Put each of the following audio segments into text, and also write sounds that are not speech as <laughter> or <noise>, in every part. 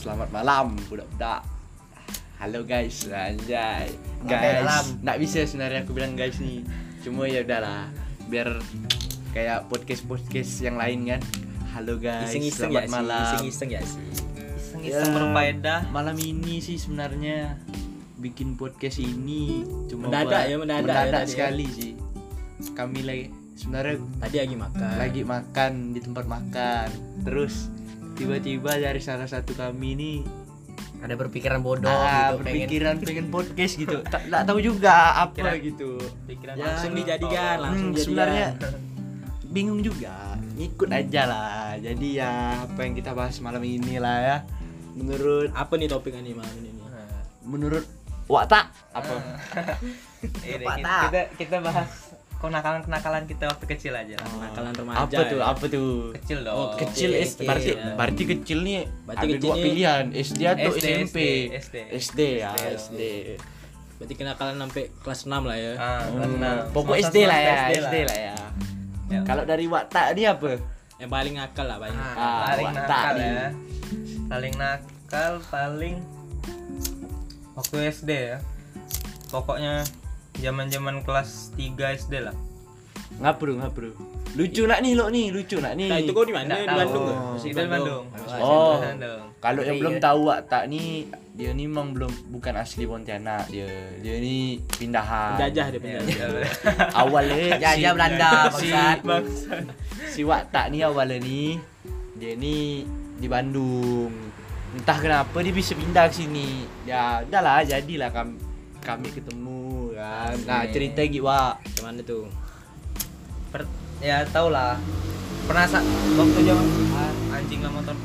Selamat malam budak-budak. Halo guys, anjay. Guys, nggak bisa sebenarnya aku bilang guys nih. Cuma ya udahlah, biar kayak podcast-podcast yang lain kan. Halo guys, Iseng-iseng selamat ya malam. iseng-iseng ya sih. Iseng-iseng Ya, berfaedah. Malam ini sih sebenarnya bikin podcast ini cuma Mendadak ya, mendadak ya mendadak tadi ya. sekali sih. Kami lagi sebenarnya Tadi lagi makan. lagi makan di tempat makan. Terus tiba-tiba dari salah satu kami ini ada berpikiran bodoh ah, gitu pengen berpikiran pengen podcast gitu. <laughs> Tak tak tahu juga apa Pikiran- gitu. Pikiran Ya, langsung dijadikan, langsung Hmm, jadikan. sebenarnya <laughs> bingung juga. Ikut aja lah. Jadi ya apa yang kita bahas malam ini lah ya. Menurut apa nih topik ini malam <laughs> ini? nih? menurut Wata apa? Ini Pak kita, kita kita bahas kenakalan-kenakalan kita waktu kecil aja lah. Kenakalan remaja. apa tuh? ya. Apa tuh? Kecil dong. Oh, Kecil Oke, S oke, berarti ya. berarti kecil nih Berarti ada kecil dua nih- pilihan SD atau SD, SMP. SD. SD ya, SD. SD. Berarti kenakalan sampai kelas 6 lah ya. Ah, Hmm, kelas enam. pokok SD lah ya, SD lah ya. Ya. Kalau dari Wata ini apa? Yang paling ngakal lah paling. Ah, Ah, paling nakal ya. Paling nakal paling waktu SD ya. Pokoknya zaman-zaman kelas 3 SD lah. Ngapru, ngapru. Lucu nak nih lo nih, lucu nak nih. Nah, itu kau di mana? Nggak Di. Bandung ya? Oh. Di Bandung. Oh. Kalau yang belum tahu Wata nih, dia nih emang belum bukan asli Pontianak dia. Dia ini pindahan. Penjajah dia Ya, penjajah. ya. Awalnya Jajah Belanda, si, bangsat. Si Wata nih awalnya nih dia nih di Bandung entah kenapa dia bisa pindah ke sini ya udahlah jadilah kami kami ketemu kan. Nah cerita Wak Gimana tuh? Per, ya tau lah pernah waktu zaman anjing lah motor.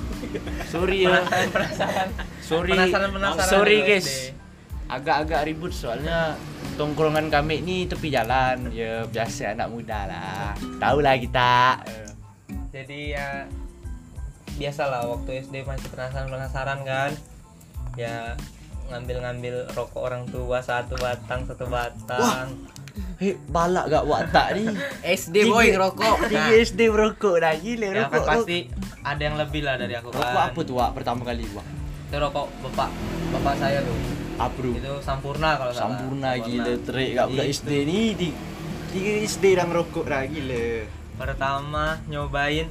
Sorry ya. Penasaran penasaran sorry. Penasaran penasaran sorry dulu guys. Agak-agak ribut soalnya tongkrongan kami ini tepi jalan. Ya biasa anak muda lah. Tahu lah kita jadi ya biasalah waktu SD masih penasaran penasaran kan. Ya ngambil-ngambil rokok orang tua satu batang satu batang. Hei balak gak Wata nih <laughs> SD boy ngerokok. Tiga SD merokok dah gila ya rokok kan pasti ada yang lebih lah dari aku rokok kan. apa tuh Wak pertama kali Wak itu rokok bapak bapak saya tuh apa bro itu sampurna kalau salah. Sampurna gila terik gak budak. SD ni. Di tiga SD dah ngerokok dah gila. Pertama nyobain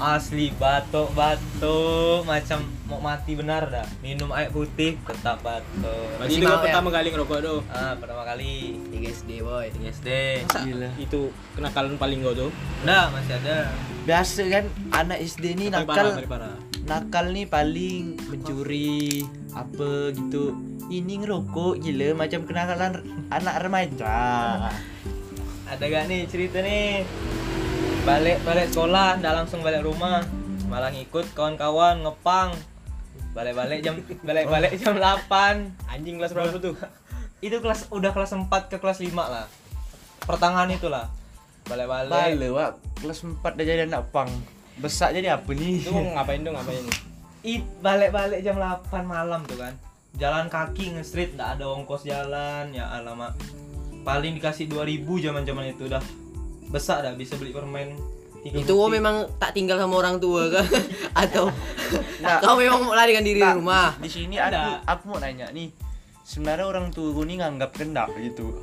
asli batuk batuk macam mau mati benar dah minum air putih tetap batuk Berarti Masih itu ya? pertama kali ngerokok tuh. ah pertama kali 3 SD boy di SD Gila. Itu kenakalan paling kau tuh. udah masih ada Biasa kan anak SD ni Paling nakal parah, paling parah. Nakal ni paling mencuri apa gitu Ini ngerokok gila macam kenakalan anak remaja ada gak nih cerita nih balik balik sekolah nggak langsung balik rumah. Malah ngikut kawan-kawan ngepang. Balik balik jam <laughs> balik balik jam 8 Anjing kelas berapa tuh? <laughs> itu kelas udah kelas 4 ke kelas 5 lah. Pertengahan itulah balik balik wak. Kelas 4 dah jadi anak pang. Besar jadi apa ni? Itu mau ngapain dong ngapain? <laughs> It balik balik jam 8 malam tuh kan. Jalan kaki nge-street nggak ada ongkos jalan. Ya alamak. Paling dikasih 2000 zaman zaman itu dah besar dah bisa beli permen itu wo butir. memang tak tinggal sama orang tua kan <laughs> atau <laughs> Nah. kau memang mau larikan diri di rumah? Di sini Ada. aku aku mau nanya nih Sebenarnya orang tua gue ni nganggap kendak gitu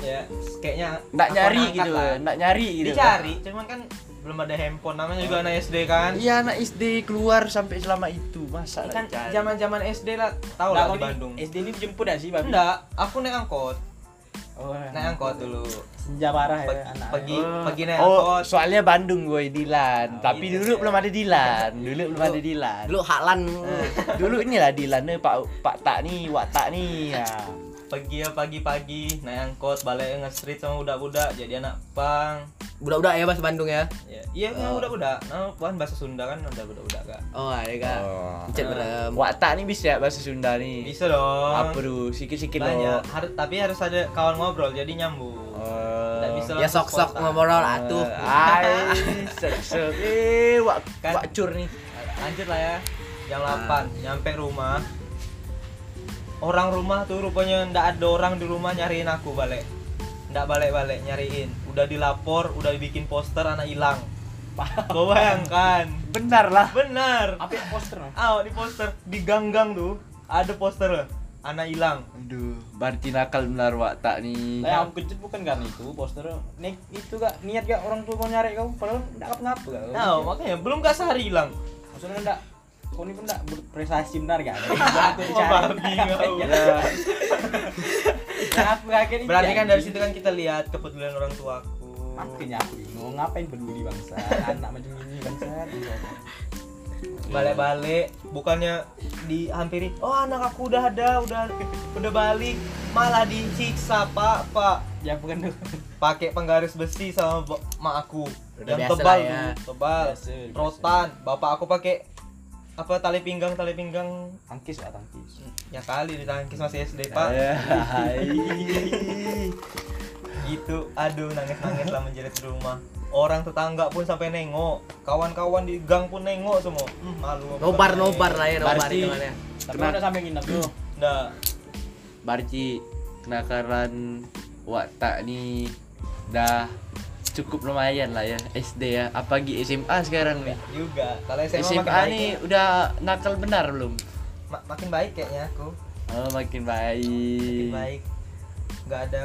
ya kayaknya Nggak aku nyari angkat gitu lah. Nggak nyari gitu dicari cuman kan belum ada handphone. Namanya juga anak SD kan? Iya anak SD keluar sampai selama itu. Masa kan zaman zaman SD lah tahu Lah, kau di Bandung. SD ini jemput ya sih, Babi? enggak aku naik angkot Oh, naik angkot dulu Senja parah ya anak. pergi Oh. pergi naik Oh, angkot soalnya Bandung gue Dilan. Oh, Tapi iya. dulu belum ada Dilan. Dulu belum ada Dilan. dulu haklan Eh, dulu inilah Dilan eh, Pak Pak Tak nih, Wak Tak nih. <laughs> Ya. Pergi ya pagi-pagi naik angkot balik nge-street sama budak-budak jadi anak pang budak-budak ya bahasa Bandung ya ya iya Oh. budak-budak nah kan bahasa Sunda kan udah budak-budak kan oh ada kan Oh. Cek berem Wak Tak nih bisa ya bahasa Sunda nih. bisa dong Apa dulu? Sikit-sikit banyak loh. Har- tapi harus ada kawan ngobrol jadi nyambung Oh. Nggak bisa ya sok-sok ngobrol atuh Ai, sok-sok. Eh, Wak Kan- Wak Cur nih. lanjut lah ya jam Ah. 8 nyampe rumah orang rumah tuh rupanya ndak ada orang di rumah nyariin aku balik ndak balik-balik nyariin udah dilapor udah dibikin poster anak hilang Kau bayangkan. Benar lah. Benar. Apa yang poster? Ah, di poster di gang-gang tuh ada poster anak hilang. Aduh, berarti nakal benar Wak tak nih. Lah yang aku kejut bukan karena itu poster. Nek itu gak niat gak orang tua mau nyari kau padahal ngapa gak. Nah, makanya belum gak sehari hilang. Maksudnya enggak kau ini pun enggak berprestasi benar gak? <laughs> Oh, babi kau. <laughs> <laughs> Aku kaget Berarti kan dari situ kan kita lihat kepedulian orang tuaku. Makanya aku bingung ngapain peduli bangsa anak macam ini bangsa. Balik-balik bukannya dihampiri, oh anak aku udah ada, udah udah balik, malah disiksa pak pak Ya bukan tuh. pakai penggaris besi sama mak aku Udah yang tebal ya. tebal Biasa, biasa. rotan bapak aku pakai apa tali pinggang tali pinggang Tangkis lah tangkis. ya kali ditangkis masih SD pak <laughs> gitu aduh nangis nangis lah menjerit di rumah orang tetangga pun sampai nengok kawan-kawan di gang pun nengok semua hmm, malu Nobar nobar lah ya nobar itu mana. Tapi Kena- udah sampai nginep tuh. Nggak. Berarti kenakalan Wak tak nih dah cukup lumayan lah ya SD ya. Apalagi SMA sekarang nih. juga kalau SMA, SMA, makin baik nih ya. udah nakal benar belum? Ma- makin baik kayaknya aku Oh, makin baik. makin baik nggak ada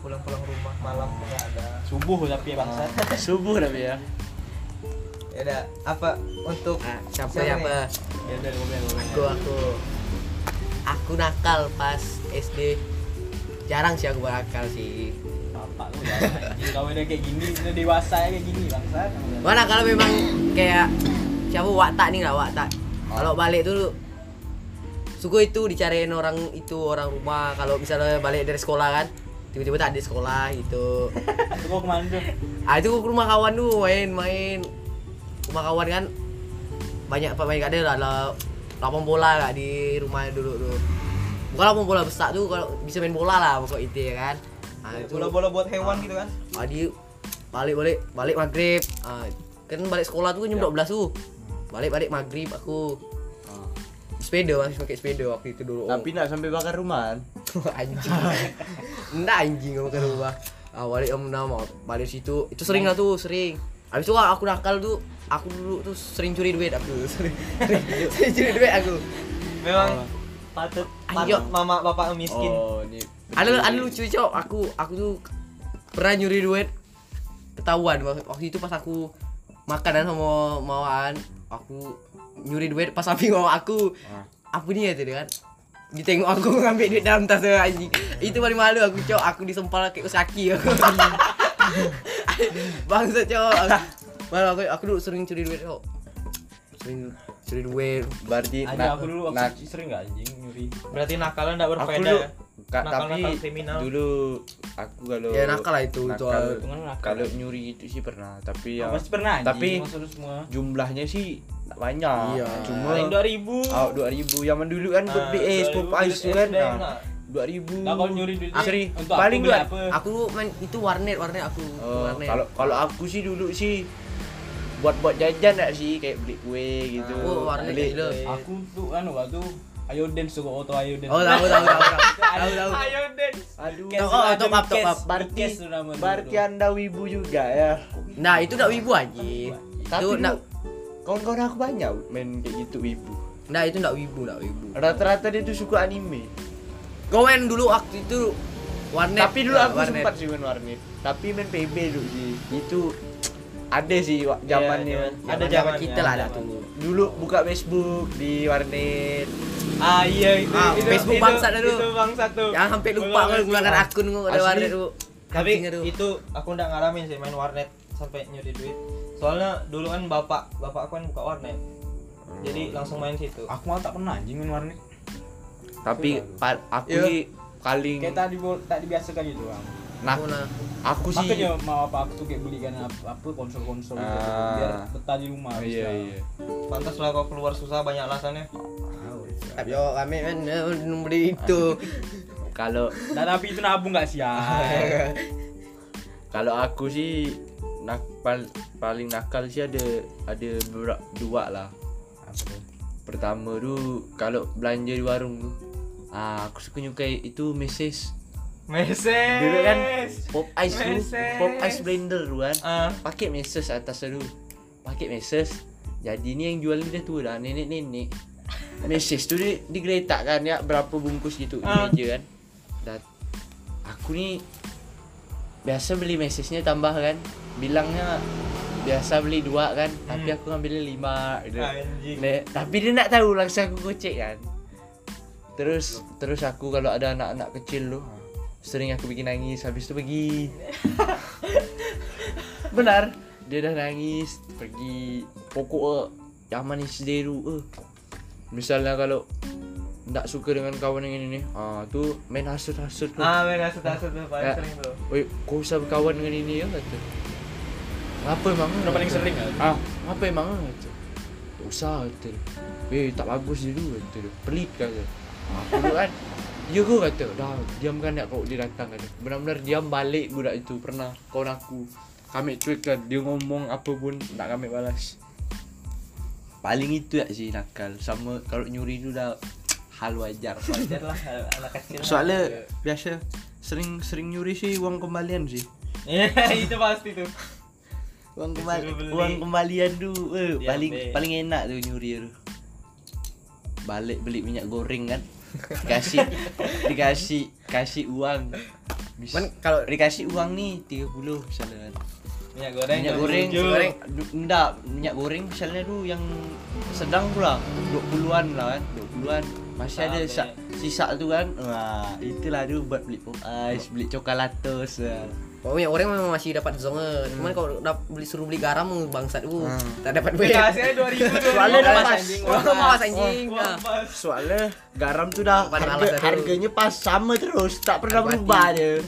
pulang-pulang rumah malam nggak ada Subuh tapi ya bangsa. Oh, <laughs> <laughs> subuh tapi ya. ya udah apa untuk Ah, siapa Siapa siapa? Ya udah Aku aku aku nakal pas SD. Jarang sih aku berakal sih. Bapak lu udah kayak gini, udah dewasa ya kayak gini bangsa. Mana kalau memang kayak siapa Wakta nih lah Wakta. Kalau balik tuh suku itu dicariin orang itu orang rumah. Kalau misalnya balik dari sekolah kan tiba-tiba tak ada sekolah gitu. <laughs> Itu kau ke mana tuh? ah itu ke rumah kawan tuh main-main rumah kawan kan banyak pemain ada lah lah lapang bola gak di rumah dulu tuh bukan lapang bola besar tuh kalau bisa main bola lah pokok itu ya kan ah, itu bola-bola buat hewan gitu kan? Adi balik balik balik maghrib. Ah, kan balik sekolah tuh jam 12 tuh. Balik balik maghrib aku. Sepeda masih pakai sepeda waktu itu dulu. Tapi nak sampai bakar rumah. <laughs> anjing. Enggak anjing ke rumah. Ah, balik om nama balik situ. Itu sering lah tuh sering. Habis itu aku nakal tuh. Aku dulu tuh sering curi duit aku. <laughs> Sering, sering curi duit aku. Memang patut Ayo. mama bapak miskin. Oh, ini. ada ada lucu cok. Aku aku tuh pernah nyuri duit. Ketahuan waktu waktu itu pas aku makanan sama mawaan aku nyuri duit pas samping mama aku. Ah. apa nih ya tadi kan. Ditengok aku <laughs> ngambil duit dalam tas anjing. Itu paling malu aku cok. Aku disempal kayak usaki aku. <laughs> Bangsa cok. Malu aku aku dulu sering curi duit cok. Sering curi duit Berarti Ada aku dulu nak- waktu sering enggak anjing nyuri. berarti nakalnya nggak aku berfaedah dulu ya? Kak, Nakal-nakal tapi kriminal. dulu aku kalau ya nakal lah itu nakal, Itu kan nakal. kalau nyuri itu sih pernah tapi ya pasti pernah anjing. tapi- semua. jumlahnya sih tak banyak Iya. cuma Paling 2000. oh, 2000 zaman dulu kan buat BS 2000 pop ice kan nah, nah. 2000 Nah, kalau nyuri duit paling aku dua aku main itu warnet warnet aku Oh, warnet kalau kalau aku sih dulu sih buat buat jajan gak sih? Kayak beli kue gitu Oh, warnet beli gila. Aku tuh anu waktu ayo dance tuh auto ayo dance. oh tahu tahu tahu tahu tahu. <laughs> Tahu Ayo dance. aduh. Cash Oh, top up, top up. Berarti- berarti anda wibu juga ya. Nah itu ndak wibu anjing tapi itu ndak kawan-kawan aku banyak main kayak gitu wibu. Ndak itu ndak wibu ndak wibu. Rata-rata dia tuh suka anime. Main dulu waktu itu warnet tapi dulu Nah, aku warnet. sempat sih main warnet. Tapi main PB dulu sih. Itu ada sih Iya, zamannya iya. Zaman- Ada zaman kita lah ada tuh dulu buka Facebook di warnet ah iya itu, Ah, itu Facebook itu, bangsat dah tu. itu bangsat tuh yang sampai lupa kalau menggunakan akun gue ada warnet tuh tapi itu. aku nggak ngalamin sih main warnet sampai nyuri duit soalnya dulu kan bapak bapak aku kan buka warnet jadi langsung main situ Aku malah tak pernah anjing main warnet. tapi Iya. pa- aku Iya. paling bo- tak dibiasakan gitu bang. Nah Aku nah. aku sih Makanya mau apa aku tuh kayak belikan apa, apa konsol-konsol gitu Ah. biar betah di rumah. Oh, iya iya. Pantas lah kau keluar susah banyak alasannya. Tapi yo kami eh, beli itu. <laughs> Kalau Nah, tapi itu nabung gak sih ya? <laughs> kalau aku sih nak pal- paling nakal sih ada ada beberapa dua lah. Pertama tuh kalau belanja di warung tuh ah aku suka nyukai itu meses meses dulu kan pop ice Meses. pop ice blender tuh kan ah pakai meses atas tuh pakai meses jadi ini yang jual dia tuh dah nenek-nenek meses tuh di, digeletak kan ya berapa bungkus gitu di Ah. meja kan dan aku nih biasa beli mesesnya tambah kan bilangnya biasa beli dua kan tapi aku ngambilnya lima gitu. Anjing. Tapi dia nak tahu langsung aku gocek kan. Terus terus aku kalau ada anak-anak kecil lu sering aku bikin nangis habis itu pergi. <laughs> Benar, dia dah nangis pergi. Pokok eh, yang manis deru eh. Misalnya kalau ndak suka dengan kawan yang ini nih, ah tuh main hasut-hasut tuh. Ah, main hasut-hasut tuh paling Ya. sering tuh. Oi, kau usah berkawan dengan ini ya kata. Ngapa emang? Udah paling sering, kan? Ah, ngapa emang kata. Tak usah kata. Eh, tak bagus dia dulu kata. Pelit kata. Aku dulu kan Ya kau kata Dah diam kan ya kau dia datang kata Benar-benar diam balik budak itu Pernah kawan aku Kami cuek kan Dia ngomong apa pun Tak kami balas Paling itu ya sih nakal Sama kalau nyuri itu dah <tsk> Hal wajar Wajar lah anak kecil. Soalnya biasa sering sering nyuri sih uang kembalian sih. Iya, <laughs> itu pasti tuh. Uang kembali uang kembalian tuh eh, paling paling enak tuh nyuri tuh. Balik beli minyak goreng kan. Dikasih dikasih kasih uang. Mis- Cuman kalau dikasih uang nih 30 misalnya kan. Minyak goreng. minyak goreng, goreng enggak, minyak goreng misalnya tuh yang sedang pula 20-an lah kan, 20-an. Masih ada Sampai. sa- sisa tuh kan. Wah, itulah tuh buat beli pop ice, beli coklatos. ya. Kalau minyak goreng memang masih dapat zonge. Cuman kalau dap- beli suruh beli garam bangsat uh, Hmm. tak dapat duit. Dikasihnya 2000 tuh. Soalnya Uang dah pas, mawas pas. anjing. Nah. Soalnya garam tuh dah harga, harganya pas sama terus, tak pernah berubah dia.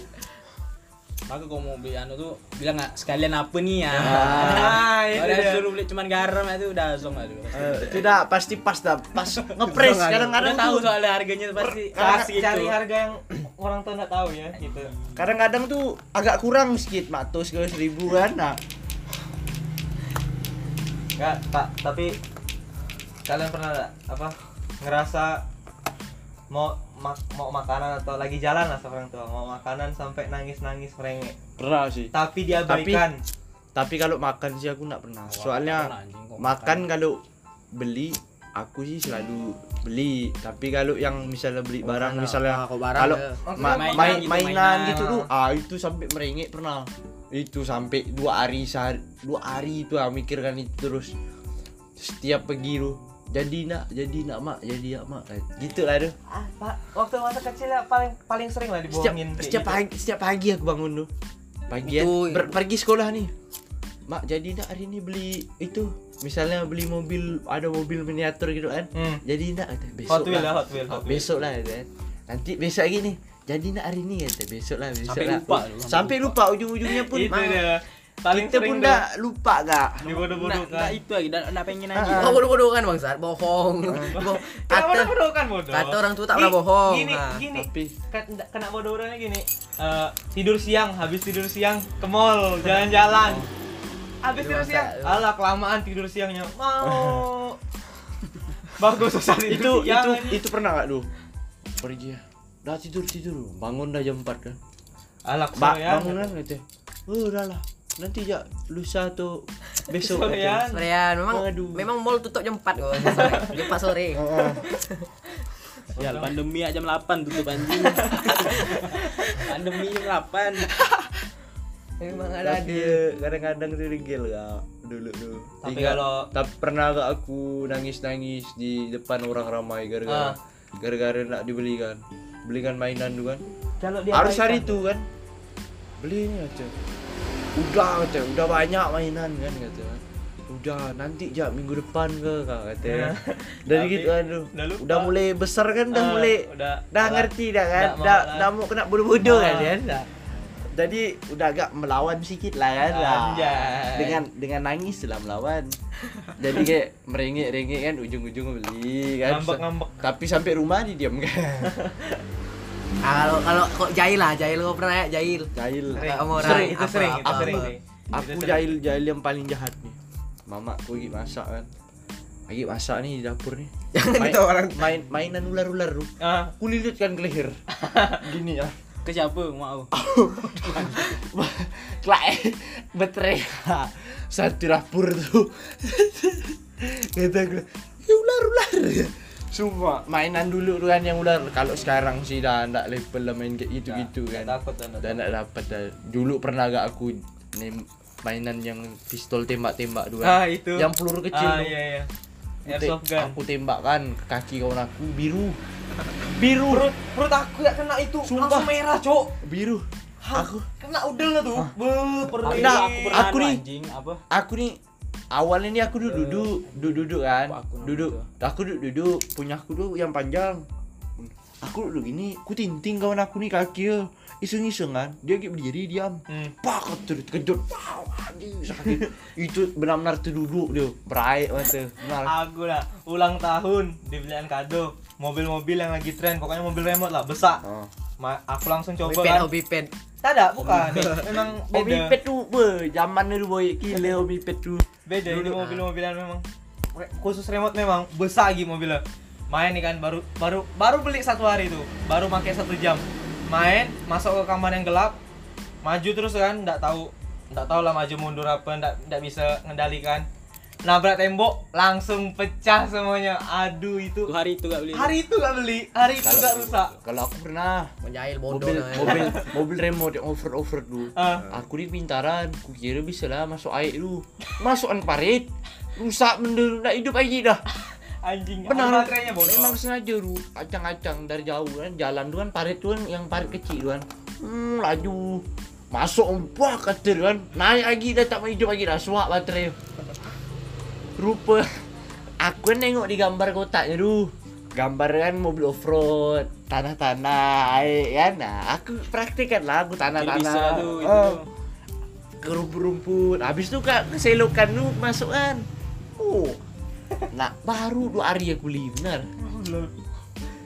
Maka kalau mau beli anu tuh bilang nggak sekalian apa nih ya. Ah, itu Kalau dia dia. suruh beli cuman garam itu udah zong lah tuh. Eh, itu dah pasti pas dah, pas <laughs> ngepres kadang-kadang Udah tahu soalnya harganya pasti gitu. Cari harga yang orang tuh nggak tahu ya gitu. Kadang-kadang tuh agak kurang sedikit, matus ke seribu kan. Nah, Enggak, Pak, tapi kalian pernah apa ngerasa mau mak- mau makanan atau lagi jalan lah sama orang tua mau makanan sampai nangis nangis merengek pernah sih. tapi diabaikan Tapi kalau makan sih aku nggak pernah. Soalnya Pernah, anjing, kok makan kalau beli aku sih selalu beli. Tapi kalau yang misalnya beli barang sana. misalnya Ah, kalau barang kalau ya. ma- Mainan main, gitu, mainan, mainan. gitu tuh ah itu sampai merengek pernah. Itu sampai dua hari sehari dua hari itu ah mikirkan itu terus setiap pergi tuh jadi nak jadi nak mak jadi nak mak. Gitu lah tuh ah pak waktu masa kecil ya paling paling sering lah setiap dibohongin setiap gitu. pagi setiap pagi aku bangun tuh pagi Itu- ber- pergi sekolah nih mak jadi nak hari ini beli itu. Misalnya beli mobil ada mobil miniatur gitu kan. Hmm. jadi nak kata besok Hot Wheel lah. lah, Hot Wheel, Hot Wheel. besok lah kata. Kan. nanti besok lagi nih jadi nak hari ini kata besok lah besok Sampai lah lupa lu, sampai, sampai lupa ujung-ujungnya pun itu mak, dia paling kita pun dah lupa gak dibodoh-bodohkan nah, itu lagi, dah dah pengen Ah, aja. Oh, bodoh-bodoh kan bangsat, bohong. <laughs> Bohong. Kenapa Kata bodoh kan bodoh? kata orang tua tak pernah bohong. Gini, Nah, gini. tapi Kan- Kena bodoh-bodohnya gini. Eh, tidur siang, habis tidur siang ke mall, jalan-jalan. <laughs> Habis tidur siang, alah kelamaan tidur siangnya. Mau. <laughs> Bagus susah itu tidur itu itu pernah gak tuh pergi ya dah tidur tidur bangun dah jam 4 kan Alah bangun kan kata oh udah lah nanti ya lusa atau besok Kesorean. kata. Sorean, memang Aduh. memang mall tutup jam 4 kok. <laughs> Sore. Jam 4 sore. Ya, pandemi aja jam 8 tutup anjing. <laughs> pandemi jam 8. Memang ada Tapi ya, kadang-kadang tuh regel gak dulu tuh. Tapi Ingat, kalau- tapi pernah gak aku nangis-nangis di depan orang ramai gara-gara Ah. gara-gara nak dibelikan belikan mainan tuh kan. Kalau dia Harus hari itu kan. Beli ini aja. Udah kata, udah banyak mainan kan kata. Udah nanti ya minggu depan ke kak kata. Ya. Dari gitu kan tuh. udah lupa. Udah mulai besar kan dah Ah, mulai udah dah ngerti dah kan. Dah lah. dah mau kena bodoh-bodoh kan Ah. kan. Dah. Jadi udah agak melawan sedikit lah kan. Anjay. Dengan dengan nangis lah melawan. Jadi kayak merengek-rengek kan ujung-ujung beli kan. Ngambek-ngambek. Tapi sampai rumah didiamkan. Ah, <laughs> kalau kalau kok jahil lah, jahil kok pernah ya jahil. Jahil. Sering, itu sering, itu sering. Aku jahil jahil yang paling jahat nih. Mama aku lagi masak kan. Lagi masak nih di dapur nih. <laughs> Main, Itu orang. main mainan ular-ular tuh. Ah, Aku lilitkan ke leher. <laughs> Gini ya. Ke siapa? Mau. <laughs> Klak betre. satu dapur tuh kata aku ya ular ular Sumpah, mainan dulu tuh kan yang ular. Kalau sekarang sih dah ndak level lah main kayak gitu-gitu Nggak kan. takut dah, nggak Dan ndak dapat dah. Dulu pernah gak aku nem- mainan yang pistol tembak-tembak dua. Ah, itu. Yang peluru kecil ah tuh. iya iya Aku airsoft gun Aku tembak kan ke kaki kawan aku biru. <laughs> Biru. perut perut aku ya kena itu Sumpah. langsung merah cok Biru. Aku kena udel lah tuh be perut aku aku apa? aku nih awalnya nih aku duduk duduk duduk duduk kan. duduk aku duduk. duduk punya aku tuh yang panjang. Aku duduk gini aku tinting kawan aku nih kaki ya iseng iseng kan. Dia kayak berdiri diam. Hmm. pak terus kejut wow sakit. Itu benar-benar terduduk dia. Beraik mata benar. Aku lah ulang tahun dibeliin kado. Mobil-mobil yang lagi tren pokoknya mobil remote lah besar. Oh. Ma aku langsung coba Hobi pet, kan. tak ada bukan. <laughs> Memang beda. pet tuh be zaman dulu boy gila Omi pet tuh beda ini mobil-mobilan memang. Khusus remote memang besar lagi mobilnya. Main nih kan baru baru baru beli satu hari tuh baru pakai satu jam. Main masuk ke kamar yang gelap maju terus kan nggak tahu nggak tahu lah maju mundur apa nggak nggak bisa ngendalikan nabrak tembok langsung pecah semuanya. Aduh itu. Itu hari itu gak beli. hari itu gak beli. Hari itu gak rusak. kalau aku pernah. Menjahil bodoh. mobil namanya. mobil <laughs> mobil remote yang over over dulu. Ah. aku ini pintaran ku kira bisa lah masuk air dulu. Masukkan parit rusak mendel nak hidup lagi dah. <laughs> Anjing benar. baterainya bodoh. Memang sengaja lu acang-acang dari jauh kan. Jalan tuh kan parit tuh kan yang parit kecil tuh kan. Hmm, laju. Masuk wah kater kan. Naik lagi dah tak mau hidup lagi dah. Suak baterai rupa aku kan nengok di gambar kotaknya tuh gambar kan mobil off-road tanah-tanah air kan? Nah aku praktekkan lah aku tanah-tanah. Itu. Oh, ke rumput-rumput habis itu kak keselokan lu masuk kan. Oh nah baru dua hari aku beli benar?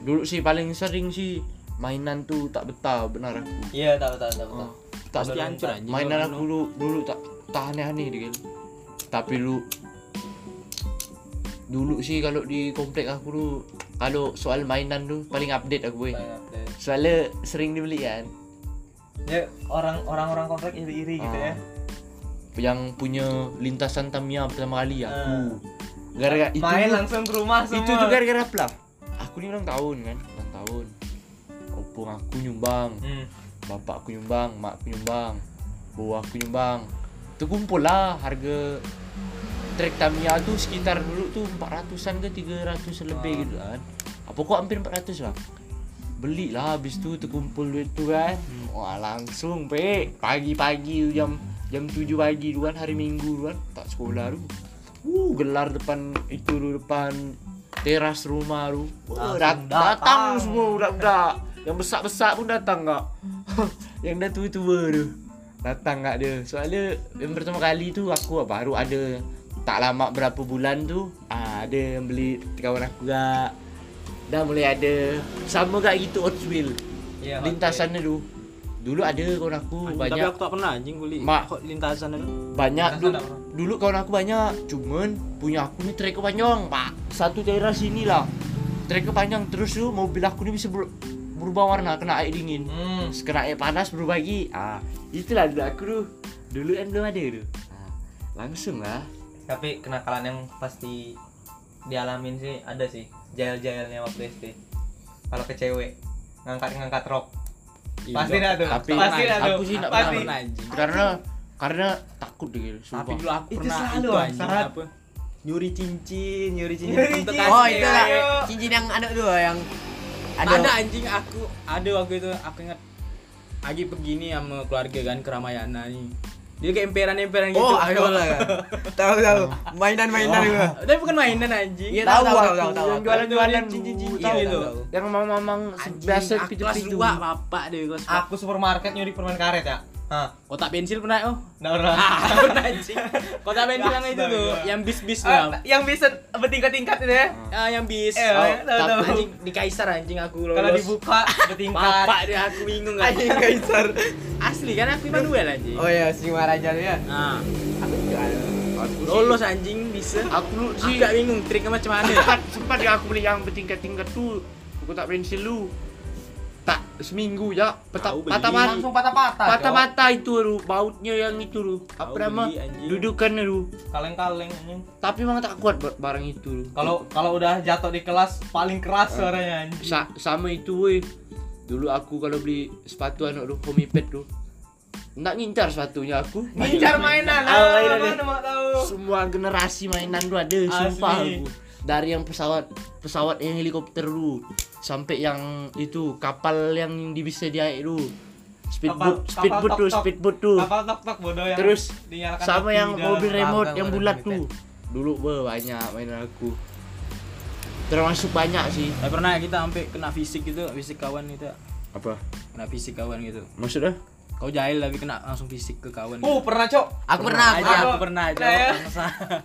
Dulu sih paling sering sih mainan tuh tak betah benar aku? Iya tahu tahu tahu tahu Oh, tak Pasti betah. hancur mainan aku dulu dulu tak tak aneh-aneh deh tapi lu dulu sih kalau di komplek aku dulu kalau soal mainan tuh paling update aku boy soalnya sering dibeli kan. Ya orang orang orang komplek iri iri gitu ya. Ah. yang punya lintasan Tamiya pertama kali Ah. aku. Gara-gara itu main tuh- langsung ke rumah semua. itu tuh gara-gara apa lah aku ini ulang tahun kan ulang tahun. Opung aku nyumbang hmm. bapak aku nyumbang mak aku nyumbang bawa aku nyumbang. Itu kumpul lah harga trek Tamiya tuh sekitar dulu tuh 400an ke 300 lebih gitu kan. Apa kok hampir 400 lah. Beli lah habis tu terkumpul duit tu kan. Wah langsung pe pagi-pagi jam jam 7 pagi tu kan hari minggu tu kan. Tak sekolah tu. Uh gelar depan itu tu depan teras rumah tu. Wah, dat- datang. datang. semua budak-budak. Yang besar-besar pun datang kak. <laughs> Yang dah tua-tua tu. Datang kak dia. Soalnya yang pertama kali tu aku baru ada tak lama berapa bulan tu ah, ada yang beli kawan aku kak dah mulai ada. Sama kak gitu Hot Wheel. Iya, lintasannya tu. Dulu ada kawan aku Anjing, banyak. Tapi aku tak pernah anjing beli Mak. lintasan itu. banyak Lintasan pernah. dulu kawan aku banyak. Cuman punya aku ni trek panjang. Pak satu daerah sini lah. Trek panjang terus tu mobil aku ni bisa ber- berubah warna kena air dingin. Hmm. kena air panas berubah lagi. Ah itulah dulu aku tu. Dulu kan belum ada tu. Ah, langsung lah tapi kenakalan yang pasti dialamin sih ada sih jail-jailnya waktu SD kalau ke cewek ngangkat-ngangkat rok pasti dah tuh Tapi pasti dah tuh aku sih nggak pasti pernah anjing. karena karena takut deh Tapi sumpah dulu aku Itu pernah selalu, itu apa? Nyuri cincin, nyuri cincin Nyuri untuk cincin. Oh itu lah cincin yang ada tuh yang ada. ada anjing aku ada waktu itu aku ingat lagi begini sama keluarga kan ke Ramayana nih dia kayak emperan-emperan gitu. Oh, ayo lah. Tahu tahu. Mainan-mainan juga. tapi bukan mainan anjing. Iya, tahu tahu, tahu, tahu, jualan-jualan cincin-cincin Iya, itu. yang mamang-mamang Anjing, biasa aku kelas pitu-pitu 2 bapak deh kelas aku supermarket nyuri permen karet ya Hah, kotak pensil pernah oh. Nggak pernah. ah <laughs> pernah anjing kotak pensil yang itu tuh yang bis-bis Ah, lah yang bisa bertingkat-tingkat itu ya. ah yang bis. Eh, Oh, tahu, anjing di kaisar anjing aku lolos. Kalau dibuka bertingkat. bapak deh aku bingung <laughs> Anjing anjing kaisar. asli kan aku Immanuel anjing. Oh iya, si Maharaja ya. nah Aku juga lolos anjing bisa. Aku sih. Gak bingung triknya macam mana. Sempat ya aku beli yang bertingkat-tingkat tuh. Aku tak pensil lu tak seminggu ya patah beli. patah mata Langsung patah-patah. patah Cok. mata itu lu bautnya yang itu lu apa Tahu nama beli, dudukan lu Kaleng-kaleng anjing. tapi memang tak kuat bar- barang itu lu Kalau kalau udah jatuh di kelas paling keras suaranya anjing. Sa- sama itu weh dulu aku kalau beli sepatu anak lu homipet lu nggak ngincar sepatunya aku Ngincar mainan. Ah, Ah, mana mau tahu. semua generasi mainan lu ada sumpah Asli. aku dari yang pesawat pesawat yang helikopter lu sampai yang itu kapal yang di bisa di air speedboat Kapal- speedboat tuh speedboat tuh Kapal tok-tok bodoh yang terus dinyalakan sama yang di mobil remote yang bulat tuh dulu be, banyak mainan aku termasuk banyak sih Eh, pernah kita sampai kena fisik gitu, fisik kawan gitu. apa Kena fisik kawan gitu. maksudnya Kau jahil tapi kena langsung fisik ke kawan. Oh, pernah, Cok. Aku pernah, aku aja, pernah. aku pernah aja. Nah, ya.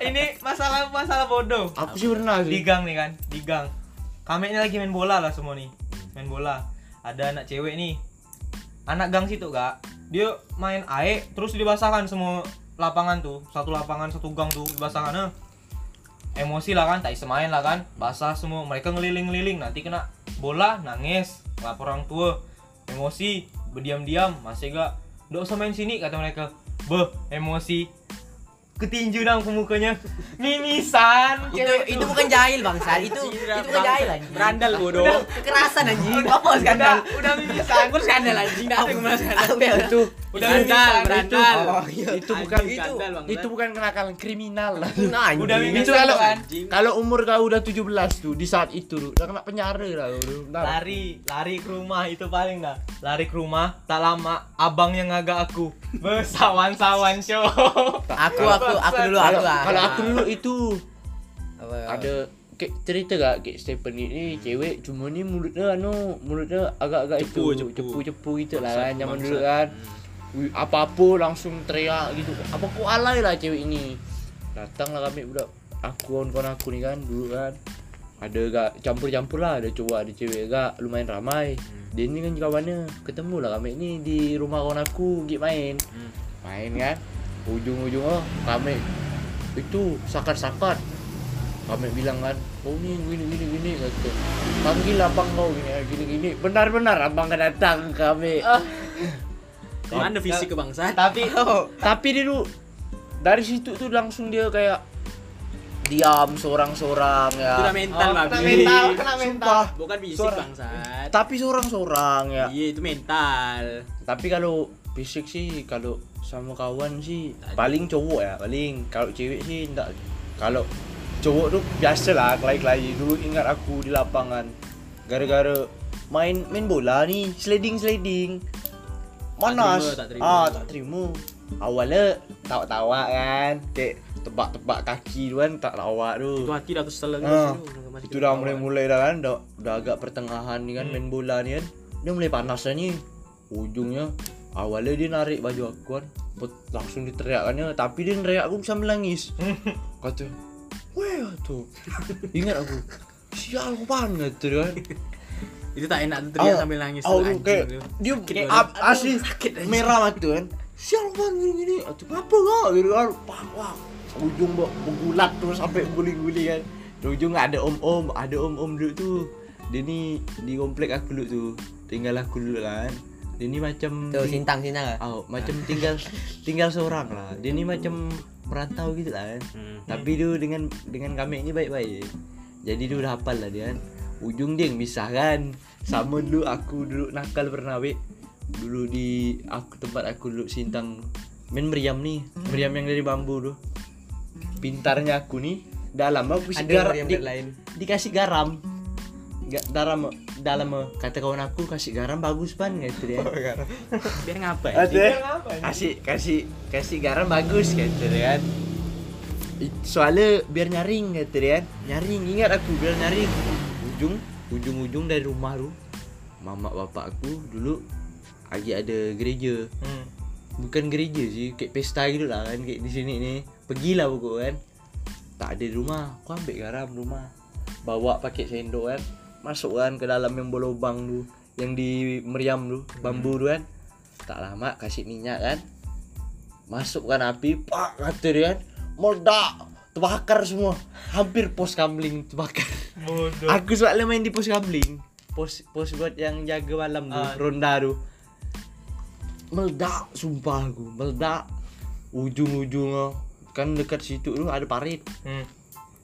Ini masalah masalah bodoh. aku sih pernah Di sih gang nih kan, di gang. Kami ini lagi main bola lah semua nih. Main bola. Ada anak cewek nih. Anak gang situ, Kak. Dia main air terus dibasahkan semua lapangan tuh. Satu lapangan, satu gang tuh dibasahkan. Eh. Emosi lah kan, tak bisa main lah kan. Basah semua. Mereka ngeliling-ngeliling, nanti kena bola, nangis, lapor orang tua. Emosi, berdiam-diam, masih gak Nggak usah main sini kata mereka. Beh, emosi. Ketinju dong ke mukanya. Mimisan. Itu itu bukan jahil bangsa, itu itu bukan jahil anjing. Berandal bodoh. Kekerasan anjing. Apa skandal? Udah, udah mimisan. Aku skandal anjing, aku malah skandal. Itu Udah Itu- berandal, itu- berandal. oh, iya. itu bukan itu bukan kenakalan kriminal lah. Udah mimisan itu kalau kalau umur kau udah 17 tuh di saat itu udah kena penjara lah lari lari ke rumah itu paling dah lari ke rumah tak lama abang yang ngagak aku bersawan-sawan show Aku aku aku dulu aku kalau ah. kalau aku dulu itu Apa? ada kayak cerita gak kayak Stephanie ini cewek cuma ni mulutnya anu mulutnya agak-agak Cepu, itu cepu. cepu-cepu gitu lah kan zaman dulu kan. Wih, apa-apa langsung teriak gitu. Apa kok alay lah cewek ini? Datang lah kami budak. Aku kawan-kawan aku nih kan dulu kan. Ada gak campur-campur lah. Ada cowok ada cewek. Gak lumayan ramai. Dia ini kan kawannya ketemu lah kami ini di rumah kawan aku gig main. Main kan ujung-ujung oh kami itu sakat-sakat kami bilang kan oh ini gini gini gini kata. Panggil abang kau gini gini gini. Benar-benar abang kan datang kami. <laughs> Mana fisik kebangsaan? tapi <laughs> tapi dia tuh dari situ tuh langsung dia kayak diam seorang-seorang ya. Itu mental, Oh, kena mental kena mental. Bukan fisik bangsat. tapi seorang-seorang ya. Iya, itu mental. tapi kalau fisik sih kalau sama kawan sih paling cowok ya paling. Kalau cewek sih enggak kalau cowok tuh biasa lah kelai-kelai. Dulu ingat aku di lapangan gara-gara main main bola nih sliding sliding manas. terima, tak terima. ah tak terima. Awalnya tawa-tawa kan. Kayak tebak-tebak kaki tu kan tak lawak tu. Itu hati dah kesel lagi. Ah, Masih itu dah kawan. mulai-mulai dah kan dah, dah agak pertengahan ni kan main bola ni kan. Dia mulai panas dah ni. Ujungnya awalnya dia narik baju aku kan. Put- langsung diteriakkannya tapi dia neriak aku sambil nangis. <laughs> Kata weh tu ingat aku. Sial pan kata dia kan. Itu tak enak tuh teriak Ah, sambil nangis oh, tuh, kayak tuh. dia Sakit banget. asli merah mata kan. Sial pan gini gini tu apa kak gitu kan wah, ujung menggulat terus sampai guling-guling kan. Di ujung ada om-om ada om-om dulu tuh. Dia ni di komplek aku dulu tuh. Tinggal aku dulu kan dia ni macam Tuh sintang sintang oh, macam tinggal tinggal seorang lah. Dia ni macam merantau gitu lah kan. Hmm. tapi dia dengan dengan kami ini baik-baik. Jadi dia udah hafal lah dia kan. Ujung dia yang misah kan. Sama dulu aku dulu nakal pernah wek dulu di aku tempat aku dulu sintang main meriam nih meriam yang dari bambu tuh pintarnya aku nih dalam aku yang di- lain. dikasih garam Ga- dalam dalam kata kawan aku kasih garam bagus pan gitu dia. Biar ngapa ya? Ada. kasih kasih kasih garam bagus gitu kan. It- soalnya biar nyaring gitu kan. Nyaring ingat aku biar nyaring. Ujung ujung ujung dari rumah lu mama bapak aku dulu lagi ada gereja. Hmm. bukan gereja sih kayak pesta gitu lah kan kayak di sini nih pergilah pokok kan. Tak ada di rumah. Aku ambil garam rumah. Bawa pakai sendok kan masuk kan ke dalam yang bolobang tu yang di meriam tu bambu tu kan tak lama kasih minyak kan masukkan api pak kata dia kan meledak terbakar semua hampir pos kamling terbakar bodoh aku soalnya main di pos kamling pos pos buat yang jaga malam tuh, Ah. ronda tuh. Meledak sumpah aku, meledak. Ujung-ujungnya kan dekat situ tuh ada parit. Hmm.